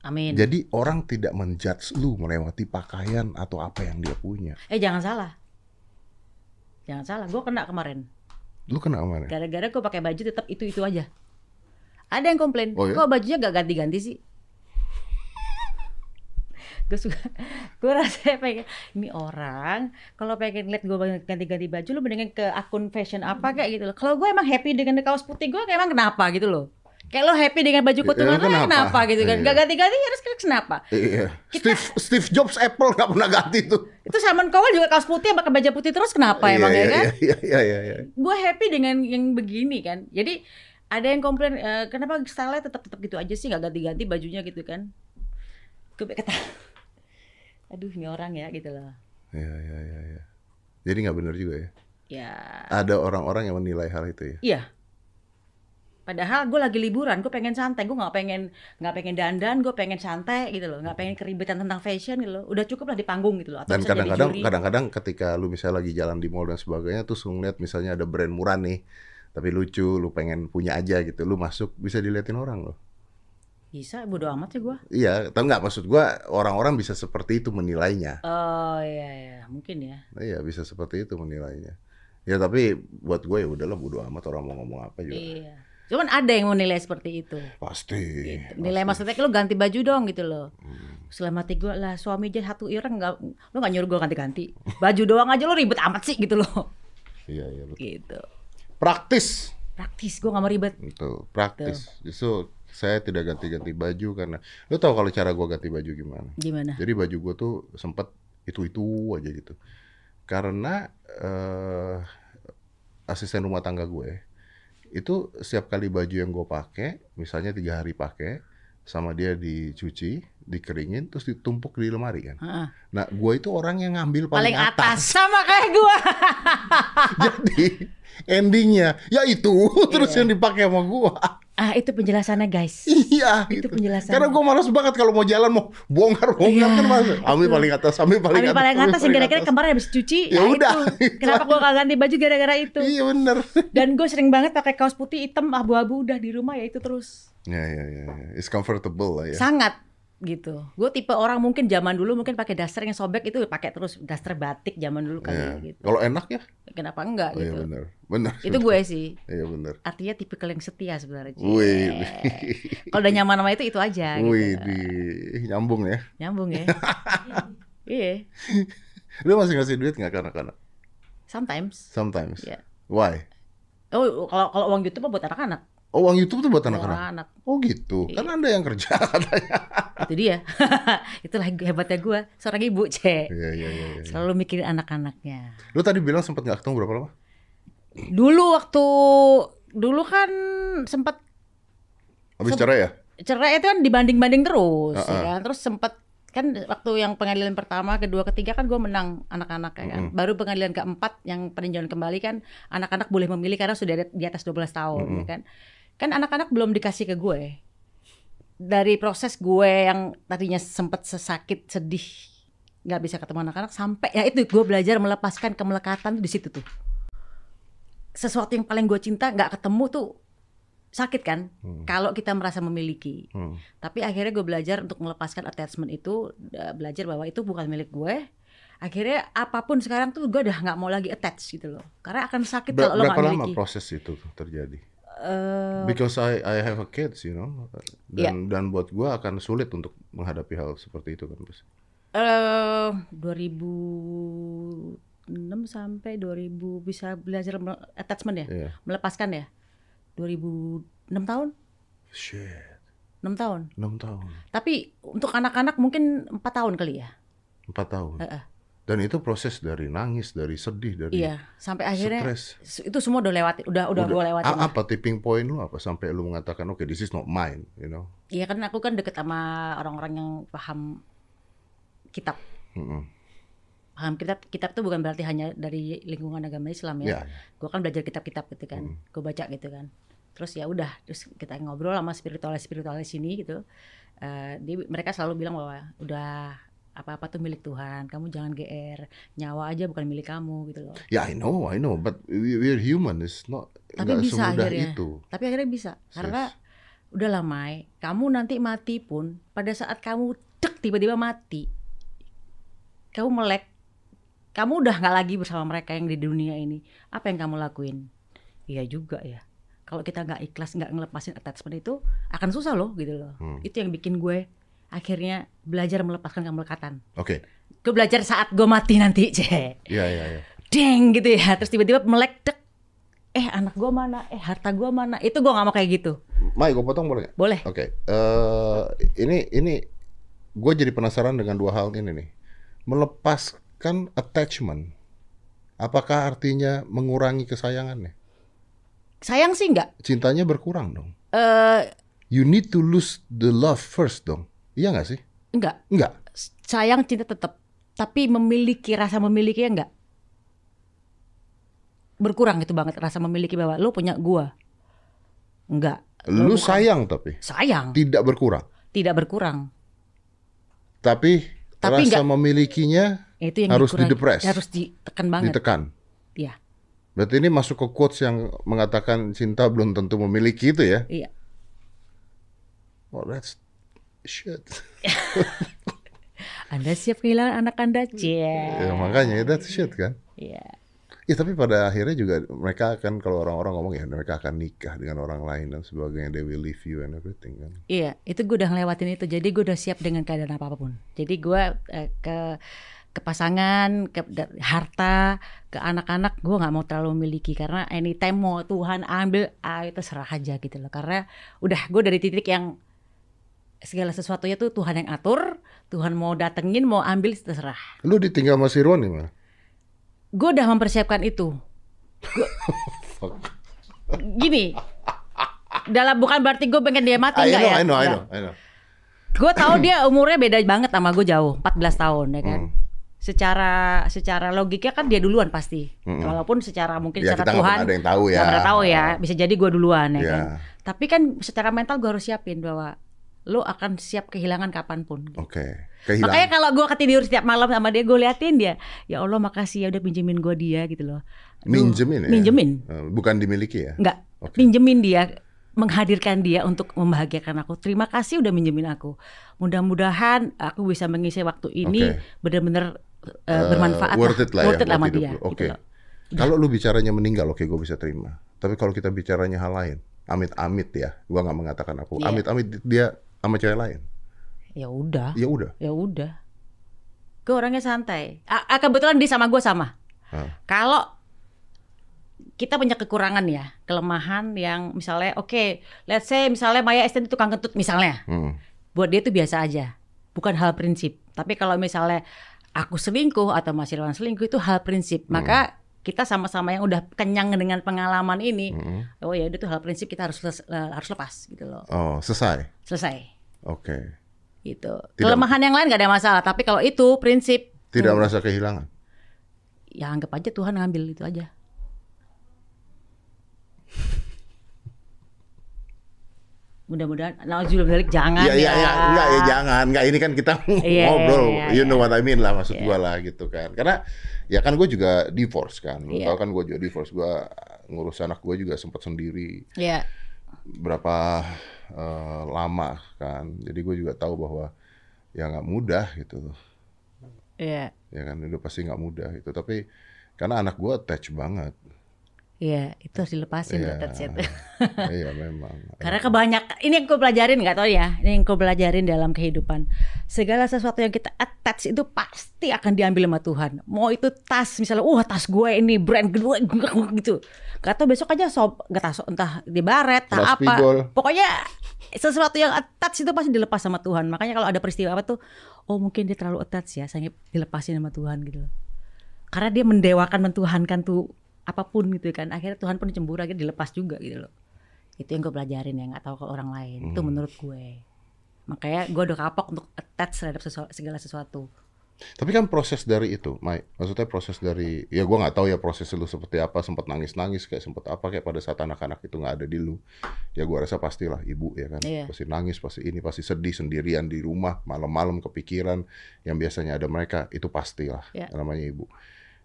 A: Amin.
B: Jadi orang tidak menjudge lu melewati pakaian atau apa yang dia punya.
A: Eh jangan salah. Jangan salah, gue kena kemarin.
B: Lu kena ke mana?
A: Gara-gara gue pakai baju tetap itu-itu aja. Ada yang komplain,
B: Oh, ya?
A: kok bajunya gak ganti-ganti sih? Gue suka, gue rasa pengen ini orang kalau pengen lihat gue ganti-ganti baju lu mendingan ke akun fashion apa kayak gitu loh. Kalau gue emang happy dengan kaos putih gue kayak emang kenapa gitu loh. Kayak lo happy dengan baju
B: Ya,
A: potongan lo
B: kenapa?
A: kenapa gitu kan?
B: Iya.
A: Gak ganti-ganti harus kenapa?
B: Iya. Steve Steve Jobs Apple nggak pernah ganti tuh.
A: Itu Simon Cowell juga kaos putih pakai baju putih terus kenapa emang
B: iya,
A: ya kan?
B: Iya iya iya iya.
A: gue happy dengan yang begini kan jadi ada yang komplain "Eh, kenapa style tetap tetap gitu aja sih nggak ganti-ganti bajunya gitu kan gue kata aduh ini orang ya gitu loh
B: Iya iya iya iya. Jadi nggak benar juga ya.
A: ya
B: Ada orang-orang yang menilai hal itu ya.
A: iya padahal gue lagi liburan gue pengen santai gue nggak pengen nggak pengen dandan gue pengen santai gitu loh nggak pengen keribetan tentang fashion gitu loh udah cukup lah di panggung gitu loh atau
B: Dan kadang-kadang kadang-kadang ketika lu misalnya lagi jalan di mall dan sebagainya terus lu ngeliat misalnya ada brand murah nih tapi lucu, lu pengen punya aja gitu, lu masuk bisa diliatin orang loh.
A: Bisa, bodo amat sih gue.
B: Iya, tau nggak maksud gua orang-orang bisa seperti itu menilainya.
A: Oh iya, iya, mungkin ya.
B: Iya, bisa seperti itu menilainya. Ya tapi buat gue ya udahlah bodo amat orang mau ngomong apa juga.
A: Iya. Cuman ada yang mau nilai seperti itu.
B: Pasti.
A: Gitu. Nilai maksudnya lu ganti baju dong gitu loh.
B: Hmm.
A: Selama tiga lah suami aja satu ireng nggak, lu nggak nyuruh gue ganti-ganti. Baju doang aja lu ribet amat sih gitu loh.
B: Iya, iya betul.
A: Gitu.
B: Praktis.
A: Praktis, gue nggak mau ribet.
B: Itu praktis. Justru saya tidak ganti-ganti baju karena lu tahu kalau cara gua ganti baju gimana?
A: Gimana?
B: Jadi baju gua tuh sempet itu-itu aja gitu. Karena eh, asisten rumah tangga gue itu setiap kali baju yang gue pakai, misalnya tiga hari pakai, sama dia dicuci, dikeringin, terus ditumpuk di lemari kan.
A: Heeh.
B: Nah, gue itu orang yang ngambil
A: Paling
B: paling,
A: atas sama kayak gue.
B: Jadi endingnya ya itu terus yang dipakai sama gue.
A: Ah itu penjelasannya guys.
B: Iya,
A: Itu
B: gitu.
A: penjelasannya.
B: Karena gue malas banget kalau mau jalan mau bongkar bongkar
A: Iya,
B: kan mas. Ambil paling atas, ambil paling
A: Ambil
B: atas.
A: paling atas yang kira-kira kemarin habis cuci.
B: Ya
A: ah,
B: udah,
A: itu. Kenapa gue gak ganti baju gara-gara itu?
B: Iya bener.
A: Dan gue sering banget pakai kaos putih hitam abu-abu udah di rumah ya itu terus.
B: Ya ya ya, ya. it's comfortable lah ya.
A: Sangat gitu. Gue tipe orang mungkin zaman dulu mungkin pakai daster yang sobek itu pakai terus daster batik zaman dulu kali
B: Iya.
A: ya gitu.
B: Kalau enak ya?
A: Kenapa enggak
B: Oh, iya
A: gitu?
B: bener, bener.
A: Itu gue sih.
B: Iya bener.
A: Artinya tipikal yang setia sebenarnya.
B: Wih,
A: Kalau udah nyaman sama itu itu aja
B: wih,
A: gitu.
B: di nyambung ya.
A: Nyambung ya. Iya,
B: Lu masih ngasih duit nggak ke anak-anak?
A: sometimes.
B: Sometimes.
A: Iya.
B: Why?
A: Oh, kalau kalau uang YouTube mah buat anak-anak.
B: Oh, uang YouTube tuh buat anak-anak.
A: anak.
B: Oh gitu.
A: Iya.
B: Kan anda yang kerja katanya.
A: Itu dia. Itulah hebatnya gue, seorang ibu, Cek.
B: Iya iya iya. iya.
A: Selalu mikirin anak-anaknya.
B: Lu tadi bilang sempat nggak ketemu berapa lama?
A: Dulu waktu dulu kan sempat
B: Habis cerai ya?
A: cerai itu kan dibanding-banding terus, ya
B: Heeh.
A: kan. Terus sempat kan waktu yang pengadilan pertama, kedua, ketiga kan gue menang anak-anak ya kan.
B: Mm-mm.
A: Baru pengadilan keempat yang peninjauan kembali kan anak-anak boleh memilih karena sudah ada di atas 12 tahun,
B: Mm-mm.
A: ya kan. Kan anak-anak belum dikasih ke gue. Dari proses gue yang tadinya sempat sesakit, sedih, nggak bisa ketemu anak-anak sampai ya itu gue belajar melepaskan kemelekatan tuh di situ tuh. Sesuatu yang paling gue cinta nggak ketemu tuh sakit kan?
B: Hmm.
A: Kalau kita merasa memiliki.
B: Hmm.
A: Tapi akhirnya gue belajar untuk melepaskan attachment itu, eh, belajar bahwa itu bukan milik gue. Akhirnya apa pun sekarang tuh gue udah nggak mau lagi attach gitu loh. Karena akan sakit
B: Ber-
A: kalau lo
B: berapa
A: nggak
B: lama
A: miliki.
B: proses itu terjadi?
A: Eh,
B: Because I I have a kids, you know, dan dan buat gua akan sulit untuk menghadapi hal seperti itu kan, Bos.
A: eh 2006 sampai 2000 bisa belajar me- attachment ya,
B: Iya.
A: melepaskan ya. 2006 tahun,
B: Shit,
A: 6 tahun.
B: 6 tahun,
A: Tapi untuk anak-anak mungkin empat tahun kali ya.
B: 4 tahun.
A: Heeh.
B: Dan itu proses dari nangis, dari sedih, dari
A: Iya, sampai akhirnya
B: stres.
A: itu semua udah lewati, udah udah, gue lewatin.
B: A- apa tipping point lu apa sampai lu mengatakan oke this is not mine, you know?
A: Iya kan aku kan deket sama orang-orang yang paham kitab.
B: Mm-mm.
A: Paham kitab, kitab tuh bukan berarti hanya dari lingkungan agama Islam ya.
B: Ya,
A: Gue kan belajar kitab-kitab gitu kan,
B: Hmm.
A: gue baca gitu kan. Terus ya udah, terus kita ngobrol sama spiritualis spiritualis sini gitu. Eh, dia, mereka selalu bilang bahwa udah apa-apa tuh milik Tuhan, kamu jangan GR, nyawa aja bukan milik kamu gitu loh.
B: ya I know, I know, but we, we're human, it's not
A: Tapi bisa
B: semudah
A: akhirnya.
B: itu.
A: Tapi akhirnya bisa, karena udah lama, kamu nanti mati pun pada saat kamu dek tiba-tiba mati, kamu melek, kamu udah nggak lagi bersama mereka yang di dunia ini. Apa yang kamu lakuin? Iya juga ya. Kalau kita nggak ikhlas, nggak ngelepasin attachment itu, akan susah loh gitu loh.
B: Hmm.
A: Itu yang bikin gue akhirnya belajar melepaskan kemelekatan.
B: Oke,
A: Gue belajar saat gue mati nanti, cek.
B: iya iya iya.
A: Deng gitu ya. Terus tiba-tiba melek dek. Eh anak gue mana? Eh harta gue mana? Itu gue nggak mau kayak gitu.
B: Mai, gue potong boleh?
A: Boleh.
B: Oke, eh ini ini gue jadi penasaran dengan dua hal ini nih. Melepaskan attachment, apakah artinya mengurangi kesayangannya?
A: Sayang sih nggak.
B: Cintanya berkurang dong.
A: Eh
B: You need to lose the love first dong. Iya nggak sih?
A: enggak.
B: Enggak.
A: Sayang cinta tetap. Tapi memiliki rasa memiliki ya enggak. Berkurang itu banget rasa memiliki bahwa lo punya gua. Enggak.
B: Lu
A: bukan.
B: sayang tapi
A: Sayang,
B: tidak berkurang.
A: tidak berkurang.
B: Tapi,
A: Tapi
B: rasa
A: nggak-
B: memilikinya
A: Itu yang
B: Harus didepres.
A: Harus ditekan banget.
B: ditekan.
A: Iya.
B: Berarti ini masuk ke quotes yang mengatakan cinta belum tentu memiliki itu ya?
A: Iya.
B: Oh, that's shit.
A: Anda siap kehilangan anak Anda? Cie.
B: ya, makanya that's shit kan?
A: Iya.
B: Ya tapi pada akhirnya juga mereka akan kalau orang-orang ngomong ya mereka akan nikah dengan orang lain dan sebagainya. They will leave you and everything kan.
A: Iya, itu gue udah ngelewatin itu. Jadi gue udah siap dengan keadaan apa pun. Jadi gue eh, ke ke pasangan, ke harta, ke anak-anak gue nggak mau terlalu memiliki karena anytime mau Tuhan ambil, ah itu serah aja gitu loh. Karena udah gue dari titik yang segala sesuatunya tuh Tuhan yang atur, Tuhan mau datengin, mau ambil terserah.
B: Lu ditinggal sama si Ron gimana?
A: Gue udah mempersiapkan itu.
B: Fuck.
A: Gini, dalam bukan berarti gue pengen dia mati
B: I
A: enggak ya?
B: I know, I
A: Nggak.
B: know, I know.
A: Gue tahu dia umurnya beda banget sama gue jauh, 14 tahun ya kan.
B: Hmm.
A: Secara secara logika kan dia duluan pasti.
B: Mm-mm.
A: Walaupun secara mungkin
B: Ya
A: secara
B: kita
A: Tuhan
B: ada yang tahu ya.
A: pernah tahu ya. Bisa jadi gue duluan ya
B: Ya.
A: kan. Tapi kan secara mental gue harus siapin bahwa lo akan siap kehilangan kapan pun.
B: Oke. Kehilangan.
A: Makanya kalau gue ketidur setiap malam sama dia, gue liatin dia. Ya Allah makasih ya udah pinjemin gue dia gitu loh. Aduh,
B: Minjemin ya?
A: Minjemin.
B: Eh, Bukan dimiliki ya?
A: Enggak,
B: Oke.
A: pinjemin dia, menghadirkan dia untuk membahagiakan aku. Terima kasih udah minjemin aku. Mudah-mudahan aku bisa mengisi waktu ini
B: Oke.
A: benar-benar eh,
B: Eh,
A: bermanfaat
B: worth it lah ya
A: worth it lah
B: buat
A: sama dia.
B: Oke.
A: gitu loh.
B: Kalau lu bicaranya meninggal, oke gue bisa terima. Tapi kalau kita bicaranya hal lain, amit-amit ya, gua nggak mengatakan aku.
A: Iya.
B: Amit-amit dia sama cewek lain.
A: Ya udah,
B: Ya udah.
A: ya udah. Gue orangnya santai. Ah, ah, kebetulan dia sama gue sama.
B: Ah.
A: Kalau kita punya kekurangan ya, kelemahan yang misalnya, oke, let's say misalnya Maya Estendi tukang kentut misalnya.
B: Hmm.
A: buat dia itu biasa aja bukan hal prinsip tapi kalau misalnya aku selingkuh atau Mas Irwan selingkuh itu hal prinsip maka kita sama-sama yang udah kenyang dengan pengalaman ini
B: Hmm.
A: oh ya itu hal prinsip kita harus eh, harus lepas gitu loh
B: Oh, selesai.
A: selesai
B: Oke.
A: gitu
B: Tidak-
A: kelemahan yang lain gak ada masalah tapi kalau itu prinsip
B: Tidak
A: hmm,
B: merasa kehilangan.
A: ya anggap aja Tuhan ngambil itu aja mudah-mudahan nauzubillah balik jangan
B: Iya, iya,
A: ya.
B: Iya, enggak ya jangan, enggak ini kan kita
A: Iya,
B: ngobrol,
A: iya, iya,
B: you know what I mean lah maksud
A: Iya.
B: gua lah gitu kan. Karena ya kan gue juga divorce kan,
A: Iya.
B: tau kan gue juga divorce, gua ngurus anak gue juga sempat sendiri.
A: Ya
B: berapa eh, lama kan. Jadi gue juga tahu bahwa ya nggak mudah gitu,
A: ya
B: ya kan udah pasti nggak mudah itu. Tapi karena anak gue attach banget,
A: Iya, itu harus dilepasin it.
B: iya memang.
A: Karena kebanyakan ini yang gue pelajarin nggak tahu ya, ini yang gue pelajarin dalam kehidupan. Segala sesuatu yang kita attach itu pasti akan diambil sama Tuhan. Mau itu tas misalnya, wah tas gue ini brand kedua gitu. Gak tau besok aja sob, gak tahu entah di baret, entah apa. Pokoknya sesuatu yang attach itu pasti dilepas sama Tuhan. Makanya kalau ada peristiwa apa tuh, oh mungkin dia terlalu attach ya, saya dilepasin sama Tuhan gitu loh. Karena dia mendewakan, mentuhankan tuh apa pun gitu kan. Akhirnya Tuhan pun cemburu, akhirnya dilepas juga gitu loh. Itu yang gue pelajarin ya, nggak tahu ke orang lain. Itu menurut gue. Makanya gue udah kapok untuk attach terhadap sesu- segala sesuatu.
B: Tapi kan proses dari itu, Mai. Maksudnya proses dari, ya gua nggak tahu ya proses lu seperti apa, sempat nangis-nangis kayak sempat apa kayak pada saat anak-anak itu nggak ada di lu. Ya gua rasa pastilah ibu ya kan,
A: Iya.
B: pasti nangis, pasti ini, pasti sedih sendirian di rumah, malam-malam kepikiran yang biasanya ada mereka, itu pastilah
A: Iya.
B: namanya ibu.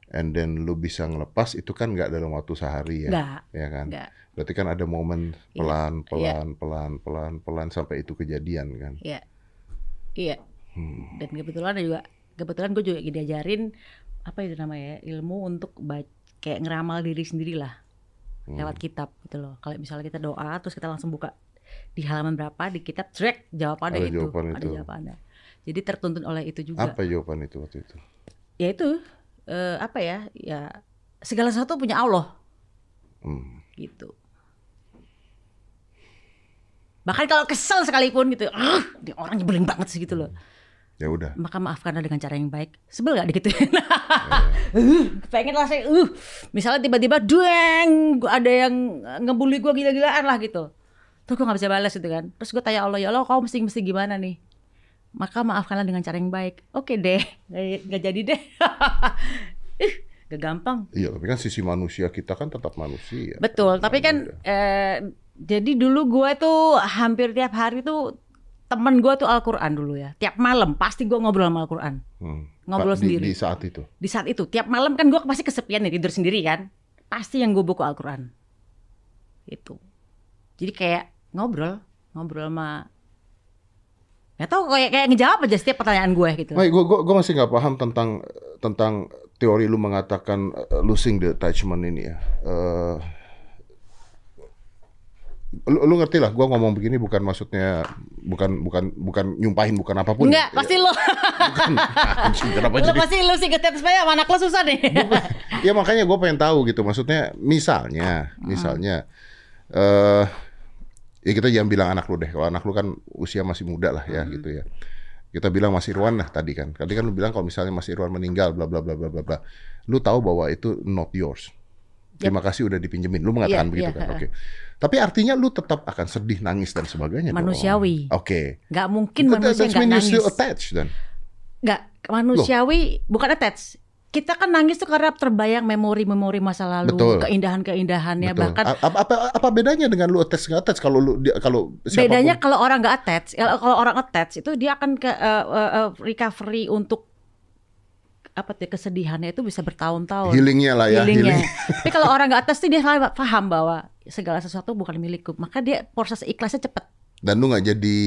B: And then lu bisa ngelepas itu kan nggak dalam waktu sehari ya,
A: Nggak,
B: ya kan.
A: nggak.
B: Berarti kan ada momen
A: Iya.
B: pelan, pelan, pelan, pelan, pelan sampai itu kejadian kan.
A: Iya. Iya.
B: Hmm.
A: Dan kebetulan ada juga kebetulan gue juga diajarin apa itu namanya ya, ilmu untuk baca, kayak ngeramal diri sendiri lah
B: Hmm.
A: lewat kitab gitu loh. Kalau misalnya kita doa terus kita langsung buka di halaman berapa di kitab track jawabannya
B: Ada
A: itu,
B: jawaban
A: ada
B: itu.
A: jawabannya. Jadi tertuntun oleh itu juga.
B: Apa jawaban itu waktu itu?
A: Ya itu eh, apa ya? Ya segala sesuatu punya Allah
B: Hmm.
A: gitu. Bahkan kalau kesel sekalipun gitu, ah, dia orang nyebelin banget sih gitu loh.
B: Ya udah.
A: maka maafkanlah dengan cara yang baik. Sebel gak digituin? uh, pengen lah saya, uh, misalnya tiba-tiba dueng, ada yang ngebully gue gila-gilaan lah gitu. Terus gue gak bisa balas gitu kan. Terus gue tanya Allah, ya Allah kau mesti mesti gimana nih? Maka maafkanlah dengan cara yang baik. Oke deh, gak, gak jadi deh. Ih, gak gampang.
B: Iya, tapi kan sisi manusia kita kan tetap manusia.
A: Betul, tapi kan eh, jadi dulu gue tuh hampir tiap hari tuh temen gue tuh Al-Quran dulu ya. Tiap malam pasti gue ngobrol sama Al-Quran.
B: Hmm.
A: ngobrol
B: di-
A: sendiri.
B: Di, saat itu.
A: di saat itu tiap malam kan gue pasti kesepian nih tidur sendiri kan pasti yang gue buku Al-Quran. Itu. Jadi kayak ngobrol, ngobrol sama Gak tau kayak kayak ngejawab aja setiap pertanyaan gue gitu.
B: Baik, gue gue gue masih nggak paham tentang tentang teori lu mengatakan uh, losing the attachment ini ya. Uh, lu, lu ngerti lah, gue ngomong begini bukan maksudnya bukan bukan bukan nyumpahin bukan apa pun.
A: Enggak,
B: ya.
A: pasti lo.
B: Bukan. Kenapa
A: lo
B: jadi?
A: pasti lo sih supaya sama anak lo susah nih.
B: ya makanya gue pengen tahu gitu. Maksudnya misalnya, misalnya, eh ya kita jangan bilang anak lu deh. Kalau anak lu kan usia masih muda lah ya gitu ya. Kita bilang Mas Irwan lah tadi kan. Tadi kan lu bilang kalau misalnya Mas Irwan meninggal, bla bla bla bla bla bla. Lu tahu bahwa itu not yours. Terima kasih udah dipinjemin. Lu mengatakan
A: Iya,
B: begitu
A: iya,
B: kan? Oke. Tapi artinya lu tetap akan sedih, nangis dan sebagainya.
A: Manusiawi.
B: Oke.
A: Gak mungkin
B: That-
A: manusia
B: That's
A: gak
B: mean you
A: nangis.
B: attached.
A: Gak manusiawi, bukan attach. Kita kan nangis tuh karena terbayang memori-memori masa lalu,
B: Betul.
A: keindahan-keindahannya.
B: Betul.
A: Bahkan
B: apa, apa apa bedanya dengan lu attach nggak attach kalau lu dia- kalau siapapun-
A: bedanya kalau orang nggak attach, kalau kalau orang attach itu dia akan ke eh, eh, recovery untuk apa tuh kesedihannya itu bisa bertahun-tahun.
B: healingnya lah ya
A: healingnya.
B: healing.
A: Tapi kalau orang nggak attach tuh dia paham bahwa segala sesuatu bukan milikku, maka dia proses ikhlasnya cepet.
B: dan lu nggak jadi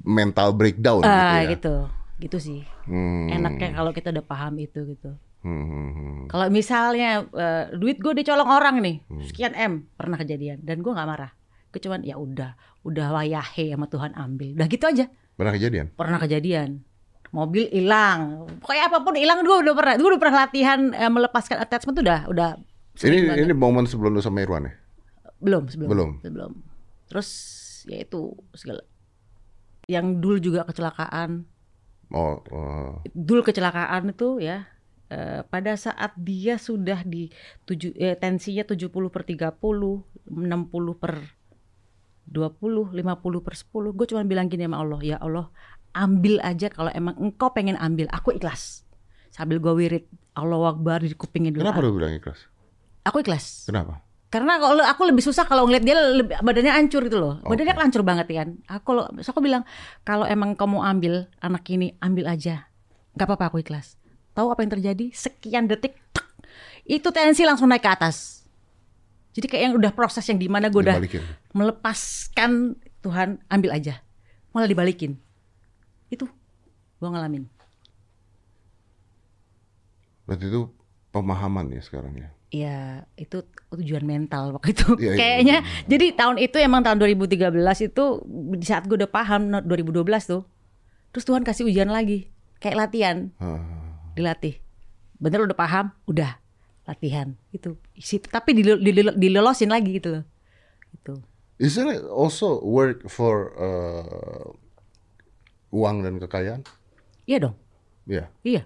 B: mental breakdown gitu
A: Ah
B: ya.
A: gitu, gitu sih.
B: Hmm.
A: Enaknya kalau kita udah paham itu gitu.
B: Hmm, hmm, hmm.
A: Kalau misalnya eh, duit gue dicolong orang nih,
B: Hmm.
A: sekian m pernah kejadian dan gue nggak marah. Gue cuman ya udah, udah wayahe sama Tuhan ambil. Udah gitu aja.
B: Pernah kejadian?
A: Pernah kejadian. Mobil hilang. Pokoknya apa pun hilang gue udah pernah. Gue udah pernah latihan eh, melepaskan attachment tuh udah udah
B: Ini
A: banget.
B: ini momen sebelum lu sama Irwan ya?
A: belum sebelum
B: Belum.
A: sebelum. Terus ya itu segala yang dulu juga kecelakaan.
B: Oh, oh.
A: dulu kecelakaan itu ya eh, pada saat dia sudah di tujuh, eh, tensinya 70 per 30 60 per 20 50 per 10 gue cuma bilang gini sama Allah ya Allah ambil aja kalau emang engkau pengen ambil aku ikhlas sambil gue wirid Allah Akbar di kupingnya dulu
B: Kenapa lu bilang ikhlas?
A: aku ikhlas
B: Kenapa?
A: karena kalau aku lebih susah kalau ngeliat dia lebih, badannya hancur gitu loh. Badannya
B: Oke.
A: kan hancur banget kan. Aku kalau so aku bilang kalau emang kamu ambil anak ini ambil aja. nggak apa-apa aku ikhlas. Tahu apa yang terjadi? Sekian detik tek, itu tensi langsung naik ke atas. Jadi kayak yang udah proses yang di mana gue udah melepaskan Tuhan ambil aja. Malah dibalikin. Itu gue ngalamin.
B: Berarti itu pemahaman ya sekarang ya.
A: Iya, itu tujuan mental waktu itu.
B: Iya,
A: Kayaknya jadi tahun itu emang tahun 2013 itu di saat gue udah paham no, 2012 tuh. Terus Tuhan kasih ujian lagi, kayak latihan,
B: Ah.
A: Dilatih. Bener udah paham, udah latihan itu. Isi tapi dilelosin lagi gitu loh. Gitu.
B: Isn't it also work for uh, uang dan kekayaan?
A: Iya dong.
B: Iya.
A: Iya.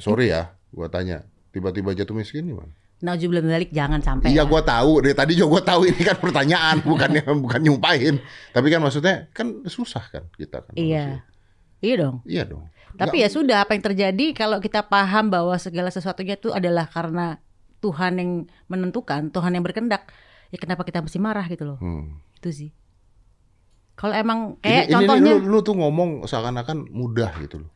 B: Sorry ya, gua tanya. Tiba-tiba jatuh miskin gimana?
A: Naujubillah balik jangan sampai.
B: Iya,
A: ya.
B: gua tahu. Dari tadi juga gua tahu ini kan pertanyaan, bukannya bukan nyumpahin. Tapi kan maksudnya kan susah kan kita kan.
A: Iya.
B: manusia.
A: Iya dong.
B: Iya dong.
A: Tapi ya sudah apa yang terjadi kalau kita paham bahwa segala sesuatunya itu adalah karena Tuhan yang menentukan, Tuhan yang berkendak. Ya kenapa kita mesti marah gitu loh.
B: Hmm.
A: Itu sih. Kalau emang
B: ini,
A: kayak
B: ini
A: contohnya
B: lu, lu tuh ngomong seakan-akan mudah gitu loh.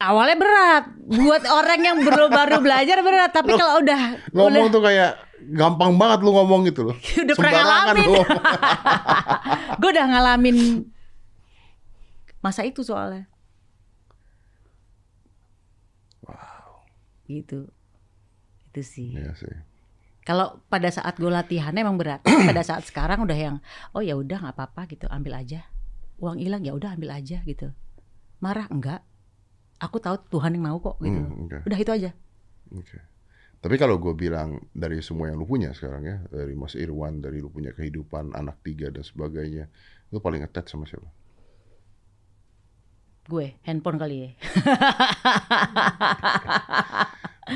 A: awalnya berat buat orang yang baru baru belajar berat, tapi kalau udah
B: Ngomong
A: udah,
B: tuh kayak gampang banget lu ngomong gitu loh.
A: Udah pernah ngalamin. gue udah ngalamin masa itu soalnya. Gitu. Itu sih.
B: Iya sih.
A: Kalau pada saat gue latihannya emang berat. Pada saat sekarang udah yang oh ya udah nggak apa-apa gitu, ambil aja. Uang hilang ya udah ambil aja gitu. Marah enggak? Aku tahu Tuhan yang mau kok gitu.
B: Hmm, oke.
A: Udah itu aja.
B: Oke. Tapi kalau gue bilang dari semua yang lu punya sekarang ya, dari Mas Irwan, dari lu punya kehidupan, anak tiga dan sebagainya, lu paling attach sama siapa?
A: Gue handphone kali ya.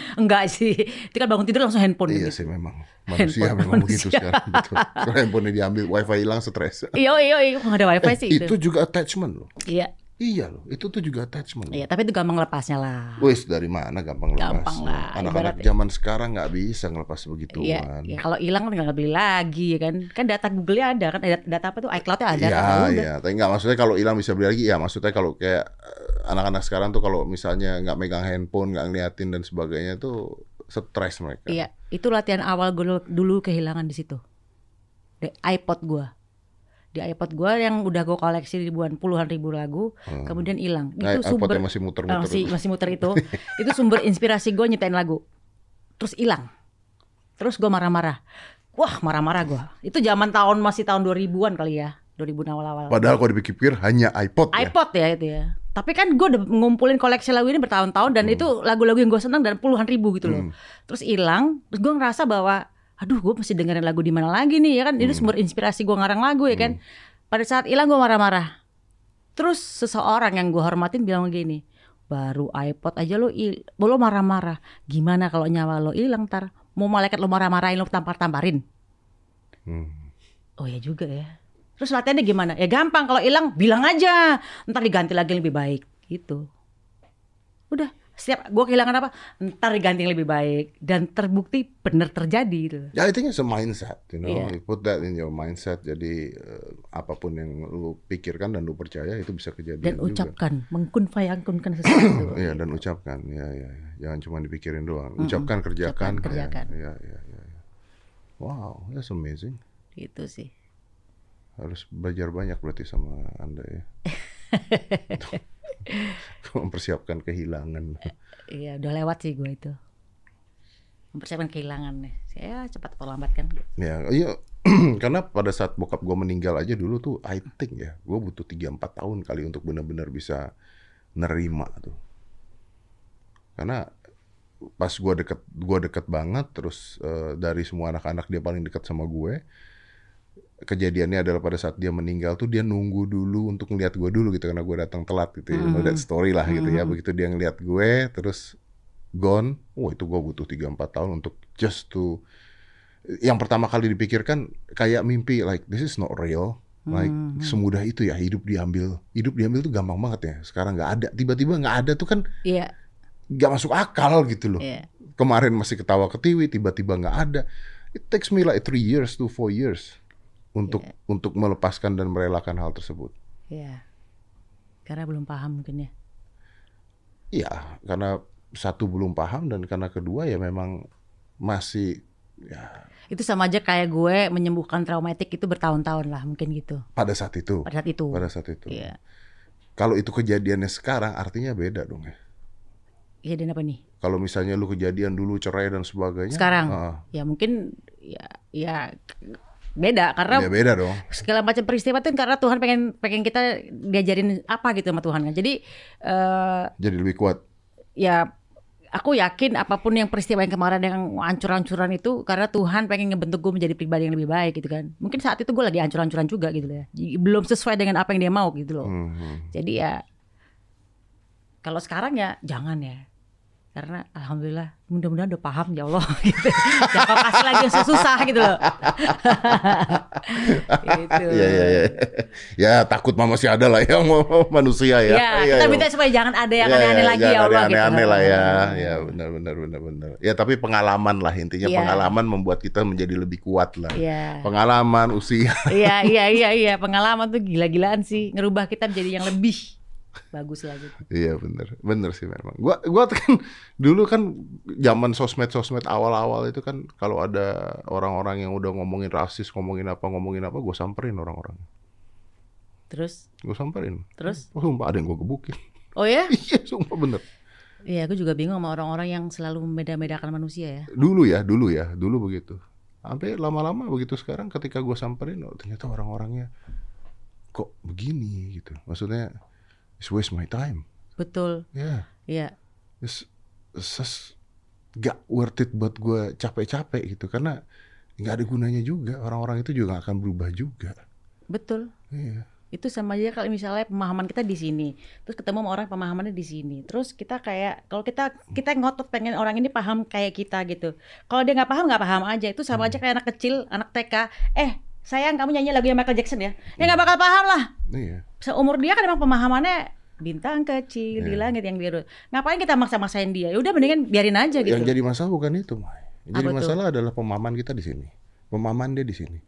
A: enggak sih. Itu kan bangun tidur langsung handphone
B: Iya
A: gitu.
B: sih memang manusia
A: Handphone
B: memang begitu
A: manusia.
B: sekarang. Betul. Kalau handphone diambil, wifi hilang, stres.
A: Iya iya iya nggak ada wifi sih
B: itu
A: itu.
B: juga attachment loh.
A: Iya.
B: Iya loh, itu tuh juga attachment.
A: Iya, tapi itu gampang lepasnya lah.
B: Wis dari mana gampang lepas?
A: Gampang lah,
B: Anak-anak zaman sekarang nggak bisa ngelepas begituan.
A: Iya, ya, kalau hilang kan nggak beli lagi ya kan. Kan data Google-nya ada kan, data, data apa tuh iCloud-nya ada
B: Iya,
A: kan. Ya
B: iya. Tapi nggak maksudnya kalau hilang bisa beli lagi. Ya maksudnya kalau kayak eh, anak-anak sekarang tuh kalau misalnya nggak megang handphone, nggak ngeliatin dan sebagainya tuh stres mereka.
A: Iya, Itu latihan awal gue dulu kehilangan di situ. Di iPod gue. Di iPod gue yang udah gue koleksi ribuan puluhan ribu lagu, kemudian hilang.
B: Nah,
A: Itu sumber
B: masih muter-muter.
A: Ah, masih masih muter itu. itu sumber inspirasi gue nyiptain lagu. Terus hilang. Terus gue marah-marah. Wah, marah-marah gue. Itu zaman tahun masih tahun 2000-an kali ya. 2000 awal-awal.
B: Padahal kalau dipikir hanya iPod ya.
A: iPod ya itu ya. Tapi kan gue udah ngumpulin koleksi lagu ini bertahun-tahun dan itu lagu-lagu yang gue seneng dan puluhan ribu gitu loh.
B: Hmm.
A: Terus hilang, terus gue ngerasa bahwa aduh gue masih dengerin lagu di mana lagi nih ya kan itu sumber inspirasi gue ngarang lagu ya kan. Pada saat hilang gue marah-marah. Terus seseorang yang gue hormatin bilang gini, baru iPod aja lo il- lo marah-marah. Gimana kalau nyawa lo hilang tar? Mau malaikat lo marah-marahin lo tampar-tamparin?
B: Hmm.
A: Oh ya juga ya. Terus latihannya gimana? Ya gampang kalau hilang bilang aja. Ntar diganti lagi yang lebih baik gitu. Udah setiap gue kehilangan apa ntar diganti yang lebih baik dan terbukti bener terjadi gitu.
B: Ya, I think it's a mindset, you know.
A: Iya.
B: You put that in your mindset. Jadi eh, apa pun yang lu pikirkan dan lu percaya itu bisa kejadian
A: Dan
B: juga.
A: ucapkan, mengkun fayangkunkan sesuatu.
B: Iya dan ucapkan, ya ya, jangan cuma dipikirin doang. Ucapkan, kerjakan.
A: Ucapkan, kerjakan.
B: Ya, ya, ya, ya. Wow, that's amazing.
A: gitu sih.
B: Harus belajar banyak berarti sama anda ya. Mempersiapkan kehilangan.
A: Iya udah lewat sih gue itu. Mempersiapkan kehilangan nih. Saya cepat atau lambat kan.
B: Ya, iya. Karena pada saat bokap gue meninggal aja dulu tuh, I think ya, gue butuh 3-4 tahun kali untuk benar-benar bisa nerima tuh. Karena pas gue deket, gue deket banget, terus eh, dari semua anak-anak dia paling dekat sama gue. Kejadiannya adalah pada saat dia meninggal tuh dia nunggu dulu untuk ngeliat gue dulu gitu karena gue datang telat gitu ya. Know that story lah gitu ya. Begitu dia ngeliat gue terus gone, wah itu gue butuh 3-4 tahun untuk just to yang pertama kali dipikirkan kayak mimpi like this is not real. Like semudah itu ya hidup diambil. Hidup diambil tuh gampang banget ya. Sekarang nggak ada. Tiba-tiba nggak ada tuh kan
A: Iya,
B: nggak masuk akal gitu loh.
A: Iya.
B: kemarin masih ketawa ketiwi tiba-tiba nggak ada. It takes me like three years to four years untuk untuk melepaskan dan merelakan hal tersebut
A: Iya. Karena belum paham mungkin ya.
B: Iya, karena satu belum paham dan karena kedua ya memang masih ya
A: Itu sama aja kayak gue menyembuhkan traumatik itu bertahun-tahun lah mungkin gitu.
B: pada saat itu
A: Pada saat itu.
B: pada saat itu
A: Iya.
B: kalau itu kejadiannya sekarang artinya beda dong ya
A: Iya dan apa nih?
B: kalau misalnya lu kejadian dulu cerai dan sebagainya
A: Sekarang.
B: ah,
A: Ya mungkin ya ya beda karena
B: ya beda dong
A: segala macam peristiwa itu karena Tuhan pengen pengen kita diajarin apa gitu sama Tuhan kan. Jadi eh
B: jadi lebih kuat
A: ya aku yakin apa pun yang peristiwa yang kemarin yang hancur-hancuran itu karena Tuhan pengen ngebentuk gue menjadi pribadi yang lebih baik gitu kan. Mungkin saat itu gue lagi hancur-hancuran juga gitu ya. Belum sesuai dengan apa yang dia mau gitu loh.
B: Mhm.
A: Jadi ya kalau sekarang ya jangan ya. Karena alhamdulillah mudah-mudahan udah paham ya Allah gitu. Jangan kau kasih lagi yang susah gitu loh. gitu.
B: Iya iya iya. Ya takut mah masih ada lah ya manusia ya.
A: Ya,
B: Iya,
A: kita
B: iya.
A: minta supaya jangan ada yang
B: Ya,
A: aneh-aneh
B: ya,
A: lagi
B: jangan
A: ya Allah
B: ada
A: gitu.
B: Aneh-aneh lah ya. Ya benar benar benar benar. Ya tapi pengalaman lah intinya
A: Iya.
B: pengalaman membuat kita menjadi lebih kuat lah.
A: Iya.
B: Pengalaman usia.
A: Iya, iya, iya, iya. Pengalaman tuh gila-gilaan sih. Ngerubah kita menjadi yang lebih bagus lagi.
B: Iya bener, bener sih memang. Gua, gua kan dulu kan zaman sosmed sosmed awal-awal itu kan kalau ada orang-orang yang udah ngomongin rasis, ngomongin apa, ngomongin apa, gue samperin orang-orang.
A: Terus,
B: Gue samperin.
A: terus.
B: Oh, sumpah ada yang gue gebukin.
A: Oh ya?
B: Iya, sumpah bener.
A: Iya, aku juga bingung sama orang-orang yang selalu membeda-bedakan manusia ya.
B: Dulu ya, dulu ya, dulu begitu. Sampai lama-lama begitu sekarang ketika gue samperin, oh, ternyata orang-orangnya kok begini gitu. Maksudnya, it's waste my time.
A: Betul.
B: Ya.
A: Iya.
B: It's, it's just gak worth it buat gue capek-capek gitu karena nggak ada gunanya juga orang-orang itu juga gak akan berubah juga
A: Betul.
B: iya
A: Itu sama aja kalau misalnya pemahaman kita di sini, terus ketemu sama orang pemahamannya di sini. Terus kita kayak kalau kita kita ngotot pengen orang ini paham kayak kita gitu. Kalau dia nggak paham nggak paham aja. Itu sama aja kayak anak kecil, anak TK. Eh, sayang kamu nyanyi lagu Michael Jackson ya? Ya nggak bakal paham lah.
B: Iya
A: Seumur dia kan emang pemahamannya bintang kecil di
B: Iya.
A: langit yang biru. Ngapain kita maksa-maksain dia? Ya udah mendingan biarin aja gitu.
B: yang jadi masalah bukan itu Mai. yang jadi
A: Apa tuh?
B: masalah adalah pemahaman kita di sini pemahaman dia di sini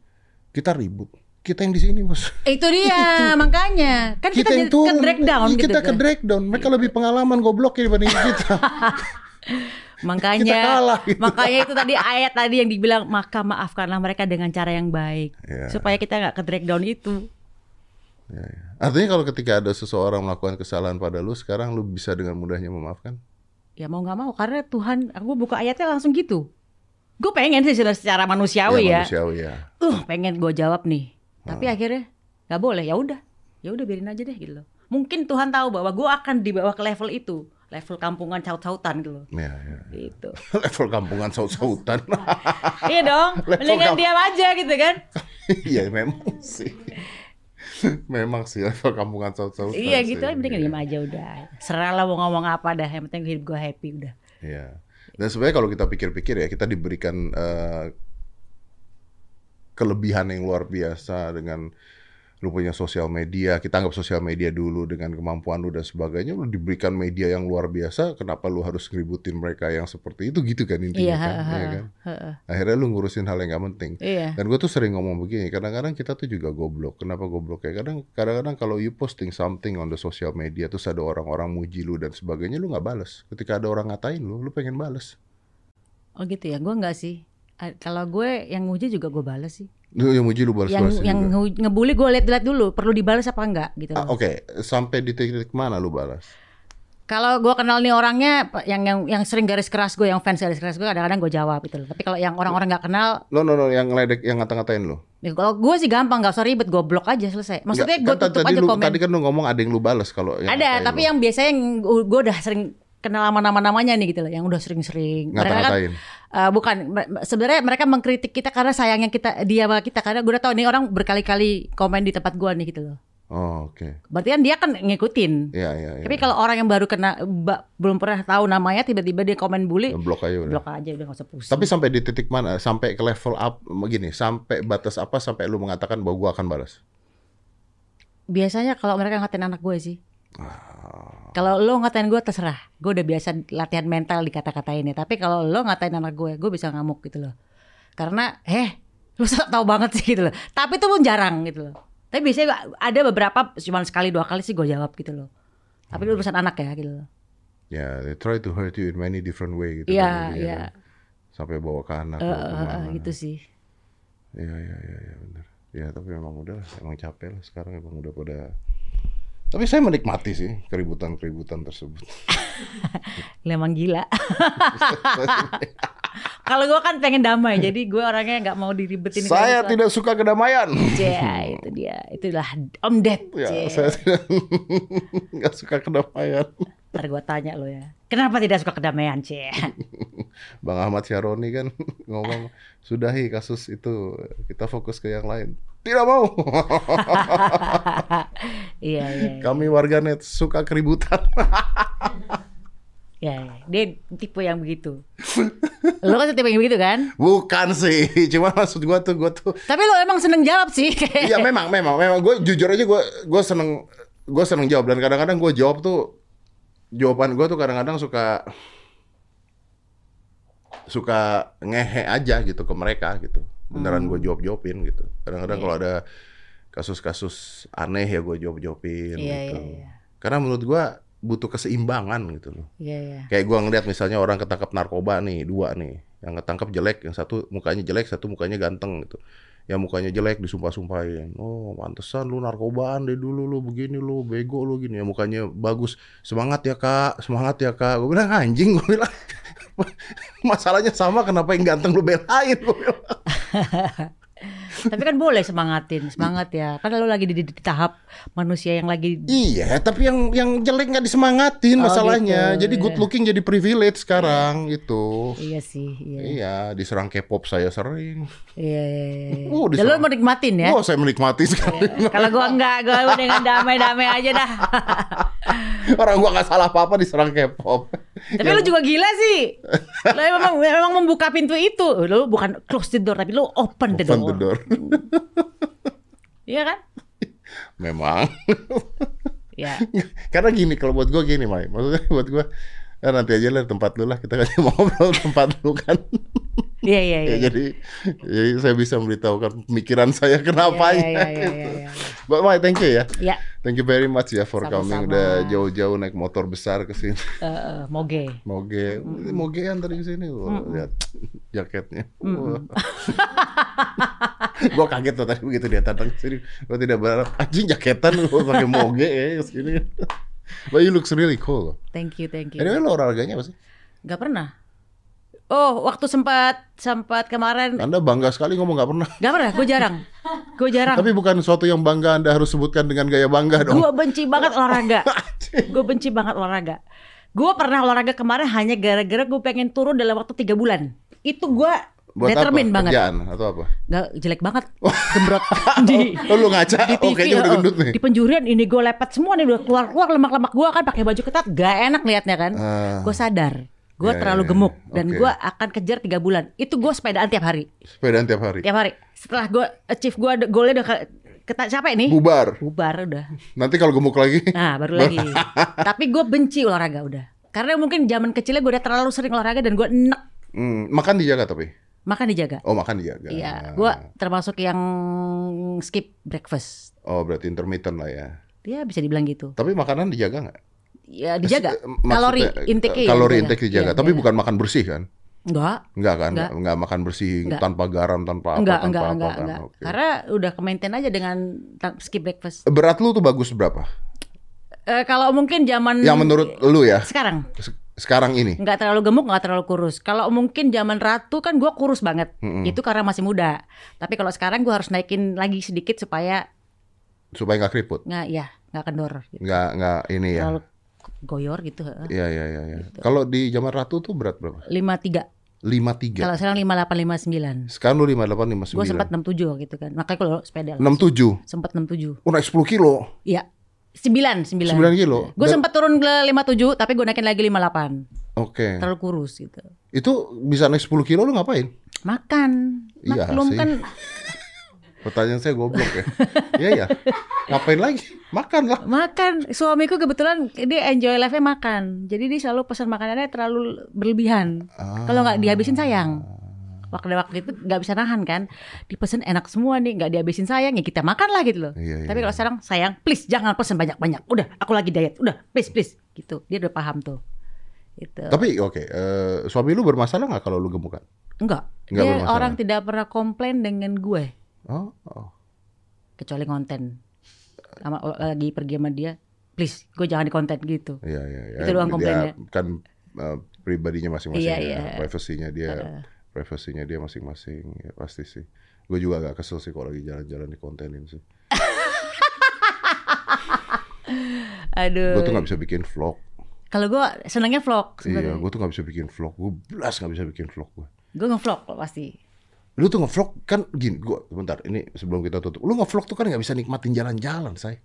B: kita ribut kita yang di sini bos
A: Itu dia makanya. Kan kita,
B: yang
A: ke drag down
B: Iya,
A: gitu.
B: kita ke
A: kan.
B: drag down mereka lebih pengalaman goblok ya dibanding kita
A: Makanya
B: Kita kalah gitu.
A: makanya itu tadi ayat tadi yang dibilang maka maafkanlah mereka dengan cara yang baik
B: Iya.
A: supaya kita nggak ke drag down itu.
B: Ya, ya. Artinya kalau ketika ada seseorang melakukan kesalahan pada lu, sekarang lu bisa dengan mudahnya memaafkan?
A: Ya mau nggak mau karena Tuhan aku buka ayatnya langsung gitu. Gue pengen sih secara- secara manusiawi ya.
B: manusiawi ya.
A: Uh, pengen gue jawab nih. Tapi
B: Hmm.
A: akhirnya nggak boleh. Ya udah. Ya udah biarin aja deh gitu loh. Mungkin Tuhan tahu bahwa gue akan dibawa ke level itu, level kampungan caut-cautan gitu loh.
B: Ya, ya.
A: Gitu.
B: Level kampungan saut-sautan.
A: iya dong.
B: Level
A: Mendingan diam aja gitu kan.
B: Iya memang sih. memang sih level kampungan saut-sautan.
A: iya
B: sih.
A: gitu kan mendingan diam aja udah. Serah lah mau ngomong apa dah. Yang penting hidup gue happy udah.
B: Iya. Dan sebenarnya kalau kita pikir-pikir ya, kita diberikan eh, kelebihan yang luar biasa dengan lu punya sosial media. Kita anggap sosial media dulu dengan kemampuan lu dan sebagainya. Lu diberikan media yang luar biasa, kenapa lu harus ngeributin mereka yang seperti itu gitu kan intinya
A: Iya,
B: kan?
A: ha, ha,
B: Iya kan?
A: ha, ha.
B: Akhirnya lu ngurusin hal yang gak penting.
A: Iya.
B: Dan gue tuh sering ngomong begini, kadang-kadang kita tuh juga goblok. Kenapa goblok ya? Kadang kadang-kadang kalau you posting something on the social media terus ada orang-orang muji lu dan sebagainya, lu nggak bales. Ketika ada orang ngatain lu, lu pengen bales.
A: Oh gitu ya. Gue nggak sih. Kalau gue yang nguji juga gue balas sih.
B: Lu yang muji lu balas
A: yang
B: balas
A: yang
B: juga.
A: nge- ngebully gue liat-liat dulu perlu dibalas apa enggak gitu
B: Ah,
A: loh.
B: Oke, sampai di titik mana lu balas?
A: Kalau gue kenal nih orangnya yang yang yang sering garis keras gue, yang fans garis keras gue kadang-kadang gue jawab gitu loh. Tapi kalau yang orang-orang nggak kenal,
B: No, no, no, yang ngeledek, yang ngata-ngatain lu.
A: ya kalau gue sih gampang nggak usah ribet, gue blok aja selesai. Maksudnya gue
B: kan
A: tutup
B: tadi
A: aja
B: lu,
A: komen.
B: Tadi kan lu ngomong ada yang lu balas kalau
A: Ada, tapi
B: lu.
A: yang biasanya yang gue udah sering kenal sama nama-namanya nih gitu loh, yang udah sering-sering. Mereka kan eh, bukan sebenarnya mereka mengkritik kita karena sayangnya kita dia sama kita karena gue udah tahu nih orang berkali-kali komen di tempat gue nih gitu loh.
B: Oh, oke.
A: Berarti kan dia kan ngikutin.
B: Iya, iya, iya.
A: Tapi kalau orang yang baru kena ba- belum pernah tahu namanya tiba-tiba dia komen bully,
B: blok aja udah.
A: blok aja udah gak usah pusing.
B: Tapi sampai di titik mana? Sampai ke level up begini, sampai batas apa sampai lu mengatakan bahwa gua akan balas?
A: biasanya kalau mereka ngatain anak gue sih.
B: Ah.
A: Kalau lo ngatain gue terserah, gue udah biasa latihan mental dikata-katain ya. Tapi kalau lo ngatain anak gue, gue bisa ngamuk gitu loh. Karena, eh, lo tahu banget sih gitu loh. Tapi itu pun jarang gitu loh. Tapi biasanya ada beberapa cuma sekali dua kali sih gue jawab gitu loh. Tapi itu urusan anak ya gitu loh.
B: Ya, they try to hurt you in many different way gitu.
A: Iya,
B: kan,
A: iya.
B: kan. Sampai bawa ke anak
A: ke
B: mana.
A: eh, gitu sih.
B: Iya, iya, iya, iya, benar. Ya, tapi memang udah, emang capek lah sekarang emang udah pada. Tapi saya menikmati sih keributan-keributan tersebut.
A: Memang gila. Kalau gue kan pengen damai, jadi gue orangnya nggak mau diribetin.
B: saya
A: gitu.
B: tidak suka kedamaian.
A: Ya, itu dia. Itulah Om Ded.
B: Ya, saya tidak nggak suka kedamaian.
A: Ntar gue tanya lo ya. Kenapa tidak suka kedamaian, Cie?
B: Bang Ahmad Syaroni kan ngomong sudahi kasus itu kita fokus ke yang lain. Tidak mau.
A: Iya, iya. iya.
B: Kami warganet suka keributan.
A: Ya, ya. Dia tipe yang begitu. Lo kan tipe yang begitu kan?
B: Bukan sih, cuma maksud gua tuh gua tuh
A: Tapi lo emang seneng jawab sih.
B: Iya memang memang memang gue jujur aja gue gue seneng gue seneng jawab dan kadang-kadang gue jawab tuh jawaban gue tuh kadang-kadang suka suka ngehe aja gitu ke mereka gitu beneran gue jawab jawabin gitu. Kadang-kadang
A: Iya.
B: kalau ada kasus-kasus aneh ya gue jawab jawabin
A: Iya,
B: gitu.
A: iya, iya.
B: karena menurut gue butuh keseimbangan gitu loh.
A: Iya, iya.
B: kayak gue ngeliat misalnya orang ketangkap narkoba nih dua nih. Yang ketangkap jelek yang satu mukanya jelek satu mukanya ganteng gitu. Yang mukanya jelek disumpah-sumpahin. Oh pantesan lu narkobaan deh dulu lu begini lu bego lu gini. Ya mukanya bagus semangat ya kak. Semangat ya kak. Gue bilang anjing gue bilang masalahnya sama kenapa yang ganteng lu belain
A: Tapi kan boleh semangatin, semangat ya. Kan lo lagi di, di- di tahap manusia yang lagi
B: Iya, tapi yang yang jelek nggak disemangatin
A: Oh,
B: masalahnya.
A: gitu,
B: Jadi good
A: iya.
B: looking jadi privilege sekarang gitu.
A: Iya sih, iya.
B: Iya, diserang K-pop saya sering.
A: Iya, iya, iya.
B: Oh,
A: Dan lo
B: diserang.
A: mau nikmatin ya?
B: Wah, saya menikmati sekali.
A: Kalau gua enggak, gua dengan damai-damai aja dah.
B: Orang gua nggak salah apa-apa diserang K-pop.
A: Tapi lu juga gila sih. Lu memang memang membuka pintu itu. Lu bukan close the door tapi lu open the
B: Open
A: door.
B: the door.
A: Iya kan?
B: Memang.
A: Ya.
B: Karena gini kalau buat gua gini, Mai. Maksudnya buat gua eh, nanti aja lah tempat lu lah kita kan ngobrol tempat lu kan.
A: Iya iya iya.
B: Ya, jadi, jadi saya bisa memberitahukan pemikiran saya kenapa
A: Iya, iya, iya,
B: gitu.
A: iya, iya.
B: But Mai, thank you ya.
A: Ya.
B: Thank you very much ya for
A: Sama-sama.
B: coming udah jauh-jauh naik motor besar ke sini.
A: Eh, moge.
B: Moge, mogean tadi ke sini. Wah, lihat jaketnya. Wah. gua kaget tuh tadi begitu dia datang ke sini. Gua tidak berharap anjing jaketan gua pakai moge ya ke sini. But you looks really cool.
A: Thank you, thank you.
B: Anyway, lo olahraganya apa sih?
A: Gak pernah. Oh, waktu sempat sempat kemarin
B: Anda bangga sekali ngomong nggak pernah.
A: Gak pernah, gue jarang. Gue jarang.
B: Tapi bukan suatu yang bangga Anda harus sebutkan dengan gaya bangga dong.
A: Gue benci banget olahraga. gue benci banget olahraga. Gue pernah olahraga kemarin hanya gara-gara gue pengen turun dalam waktu tiga bulan. Itu gue
B: Buat
A: determin
B: apa?
A: banget.
B: Kerjaan atau apa?
A: Gak jelek banget, gembrot di
B: Oh, lu ngaca?
A: di
B: Oh,
A: TV.
B: kayaknya udah
A: oh,
B: gendut nih.
A: Di penjurian ini gue lepet semua nih udah keluar keluar lemak-lemak gue kan pakai baju ketat gak enak liatnya kan.
B: Ah.
A: gue sadar gue
B: Ya,
A: terlalu
B: ya,
A: gemuk dan
B: Oke.
A: gue akan kejar tiga bulan. Itu gue sepedaan tiap hari,
B: Sepedaan tiap hari.
A: tiap hari. Setelah gue achieve gue goalnya udah ke, keta, capek nih.
B: Bubar.
A: Bubar udah.
B: Nanti kalau gemuk lagi.
A: Nah baru lagi. Tapi gue benci olahraga udah. Karena mungkin zaman kecilnya gue udah terlalu sering olahraga dan gue enek
B: Hmm, makan dijaga tapi.
A: makan dijaga.
B: Oh, makan dijaga.
A: Iya, gue termasuk yang skip breakfast.
B: Oh, berarti intermittent lah ya.
A: Dia bisa dibilang gitu.
B: Tapi makanan dijaga nggak?
A: Ya dijaga.
B: Eh,
A: Kalori
B: maksudnya,
A: intake
B: eh, Kalori intake dijaga, tapi bukan makan bersih kan?
A: Enggak.
B: Enggak kan?
A: Enggak.
B: Enggak, makan bersih
A: Enggak.
B: tanpa garam, tanpa apa,
A: Enggak,
B: tanpa
A: enggak,
B: apa
A: enggak,
B: kan?
A: enggak.
B: Oke.
A: Karena udah ke maintain aja dengan skip breakfast.
B: Berat lu tuh bagus berapa?
A: Eh, kalau mungkin zaman
B: Yang menurut lu ya,
A: sekarang
B: se- sekarang ini.
A: nggak terlalu gemuk, nggak terlalu kurus. Kalau mungkin zaman ratu kan gue kurus banget.
B: Mm-mm.
A: Itu karena masih muda. Tapi kalau sekarang gue harus naikin lagi sedikit supaya
B: Supaya nggak keriput.
A: nggak ya nggak kendor. Gitu.
B: Nggak, nggak ini ya.
A: Terlalu goyor gitu.
B: Iya, iya, iya. iya.
A: Gitu.
B: Kalau di zaman ratu tuh berat berapa?
A: Lima tiga.
B: 53.
A: Kalau sekarang lima delapan lima sembilan.
B: Sekarang lu 58, 59.
A: Gue sempat enam tujuh gitu kan. Makanya kalau sepeda
B: 67.
A: sempat enam tujuh.
B: Oh, naik 10 kilo.
A: Iya. Sembilan, sembilan.
B: 9 kilo.
A: Gue
B: Dan-
A: sempat turun ke lima tujuh, tapi gue naikin lagi lima delapan.
B: Oke.
A: Terlalu kurus gitu.
B: Itu bisa naik 10 kilo lu ngapain?
A: Makan.
B: Iya
A: Maklum
B: sih.
A: kan
B: Pertanyaan saya goblok ya. Iya ya. Ngapain lagi? Makan lah.
A: makan. Suamiku kebetulan dia enjoy life-nya makan. Jadi dia selalu pesan makanannya terlalu berlebihan.
B: Ah.
A: Kalau nggak dihabisin sayang. Waktu waktu itu nggak bisa nahan kan. Dipesen enak semua nih, nggak dihabisin sayang ya kita makan lah gitu loh.
B: Iya, iya,
A: Tapi kalau
B: iya.
A: sekarang sayang, please jangan pesen banyak-banyak. Udah, aku lagi diet. Udah, please please gitu. Dia udah paham tuh. Gitu.
B: Tapi oke, eh, suami lu bermasalah nggak kalau lu gemukan?
A: Enggak.
B: Nggak
A: Dia
B: bermasalah.
A: orang tidak pernah komplain dengan gue.
B: Oh, oh.
A: kecuali konten sama lagi pergi sama dia please gue jangan di konten gitu
B: Iya, iya, iya.
A: Itu doang
B: Dia
A: komplainnya.
B: kan eh, pribadinya masing-masing
A: Iya,
B: ya.
A: iya.
B: Privasinya dia, privasinya dia masing-masing. Ya pasti sih. Gue juga agak kesel sih kalau lagi jalan-jalan di kontenin sih.
A: aduh
B: Gue tuh nggak bisa bikin vlog.
A: kalau gue senangnya vlog
B: Iya,
A: sebenarnya
B: gue tuh nggak bisa bikin vlog. Gue belas nggak bisa bikin vlog gue.
A: gue ngevlog pasti
B: Lu tuh ngevlog kan gini, gua sebentar ini sebelum kita tutup. Lu ngevlog tuh kan nggak bisa nikmatin jalan-jalan, say.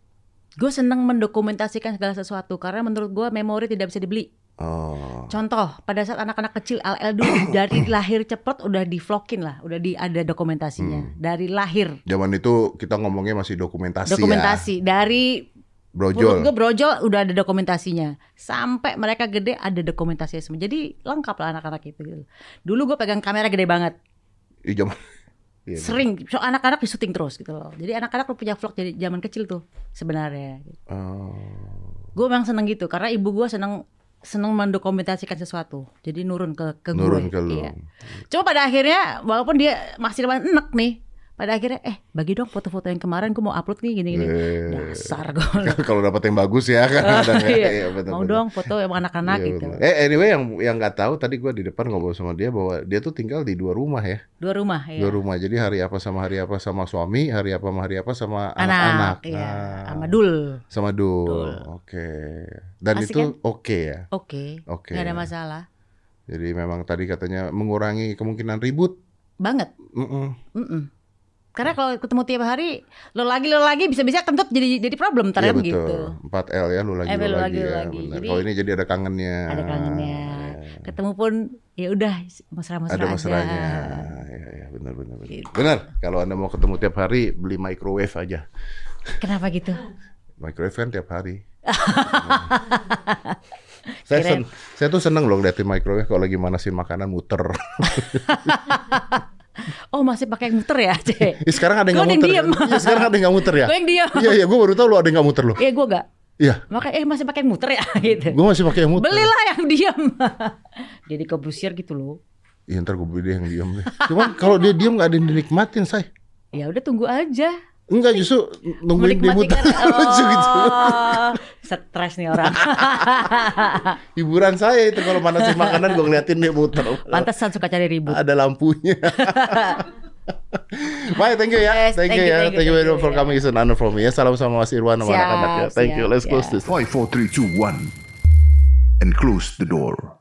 A: gue senang mendokumentasikan segala sesuatu karena menurut gue memori tidak bisa dibeli
B: Oh.
A: contoh pada saat anak-anak kecil LL dulu dari lahir cepet udah di vlogin lah udah di ada dokumentasinya dari lahir
B: Zaman itu kita ngomongnya masih dokumentasi,
A: dokumentasi dari
B: ya. Brojol.
A: gue brojol udah ada dokumentasinya sampai mereka gede ada dokumentasinya semua jadi lengkap lah anak-anak itu gitu. dulu gue pegang kamera gede banget
B: Di zaman Iya,
A: sering so anak-anak di syuting terus gitu loh jadi anak-anak lu punya vlog jadi zaman kecil tuh sebenarnya
B: Oh.
A: gue memang seneng gitu karena ibu gue seneng seneng mendokumentasikan sesuatu jadi nurun ke ke
B: Nurun
A: gue
B: ke lu.
A: Iya. cuma pada akhirnya walaupun dia masih enek nih pada akhirnya eh bagi dong foto-foto yang kemarin gue mau upload nih gini-gini
B: Eh.
A: dasar gue
B: Kalau dapat yang bagus ya kan ada
A: Iya.
B: betul,
A: mau
B: betul.
A: dong foto yang anak-anak
B: Iya,
A: gitu
B: betul. Eh anyway yang yang nggak tahu tadi gua di depan ngobrol sama dia bahwa dia tuh tinggal di dua rumah ya.
A: dua rumah ya
B: Dua rumah. Jadi hari apa sama hari apa sama suami, hari apa sama hari apa sama
A: anak
B: anak-anak.
A: iya
B: Ah,
A: sama dul
B: sama Dul.
A: Dul.
B: Oke. Dan
A: Asik
B: itu
A: kan?
B: oke ya.
A: oke
B: Oke.
A: nggak ada masalah
B: Jadi memang tadi katanya mengurangi kemungkinan ribut.
A: banget
B: Mm-mm.
A: Mm-mm. Karena kalau ketemu tiap hari, lo lagi lo lagi bisa-bisa kentut jadi jadi problem ntar
B: Iya
A: kan
B: betul.
A: gitu.
B: 4L ya lu lagi
A: Eh,
B: lu
A: lu
B: lagi
A: lagi,
B: ya.
A: lagi.
B: benar.
A: Jadi-
B: Kalau ini jadi ada kangennya.
A: Ada kangennya.
B: Iya.
A: Ketemu pun ya udah mesra-mesra
B: Ada
A: aja.
B: mesranya. Ya, ya, benar benar benar.
A: Gitu.
B: Benar. Kalau Anda mau ketemu tiap hari beli microwave aja.
A: Kenapa gitu?
B: Microwave kan tiap hari. saya sen- saya tuh seneng loh liatin microwave kalau lagi manasin makanan muter.
A: Oh masih pakai yang muter ya, C?
B: Eh, sekarang ada yang nggak
A: yang
B: muter.
A: diem.
B: Iya, sekarang ada yang nggak muter ya.
A: Gue yang diam.
B: Iya, iya, gue baru tahu lu ada yang nggak muter lo.
A: Iya gue gak.
B: Iya,
A: Makanya eh masih pakai yang muter ya gitu.
B: gue masih pakai yang muter.
A: Belilah yang diam. Jadi kebusier gitu loh.
B: Iya, ntar gue beli deh yang diam deh. Cuman kalau dia diam nggak ada yang dinikmatin, say.
A: Ya udah tunggu aja.
B: Enggak, justru nungguin dia muter.
A: kan.
B: Lucu gitu.
A: Oh, stres nih orang.
B: Hiburan saya itu kalau manasin makanan gue ngeliatin dia muter.
A: Pantesan suka cari ribut.
B: Ada lampunya. Bye, thank you ya.
A: Yes,
B: thank, you ya. Thank you, very much for coming. It's an honor for me ya. Salam sama Mas Irwan sama anak-anak ya. Thank you.
A: siap,
B: Let's close
A: siap.
B: this.
C: Five, four, three, two, one, and close the door.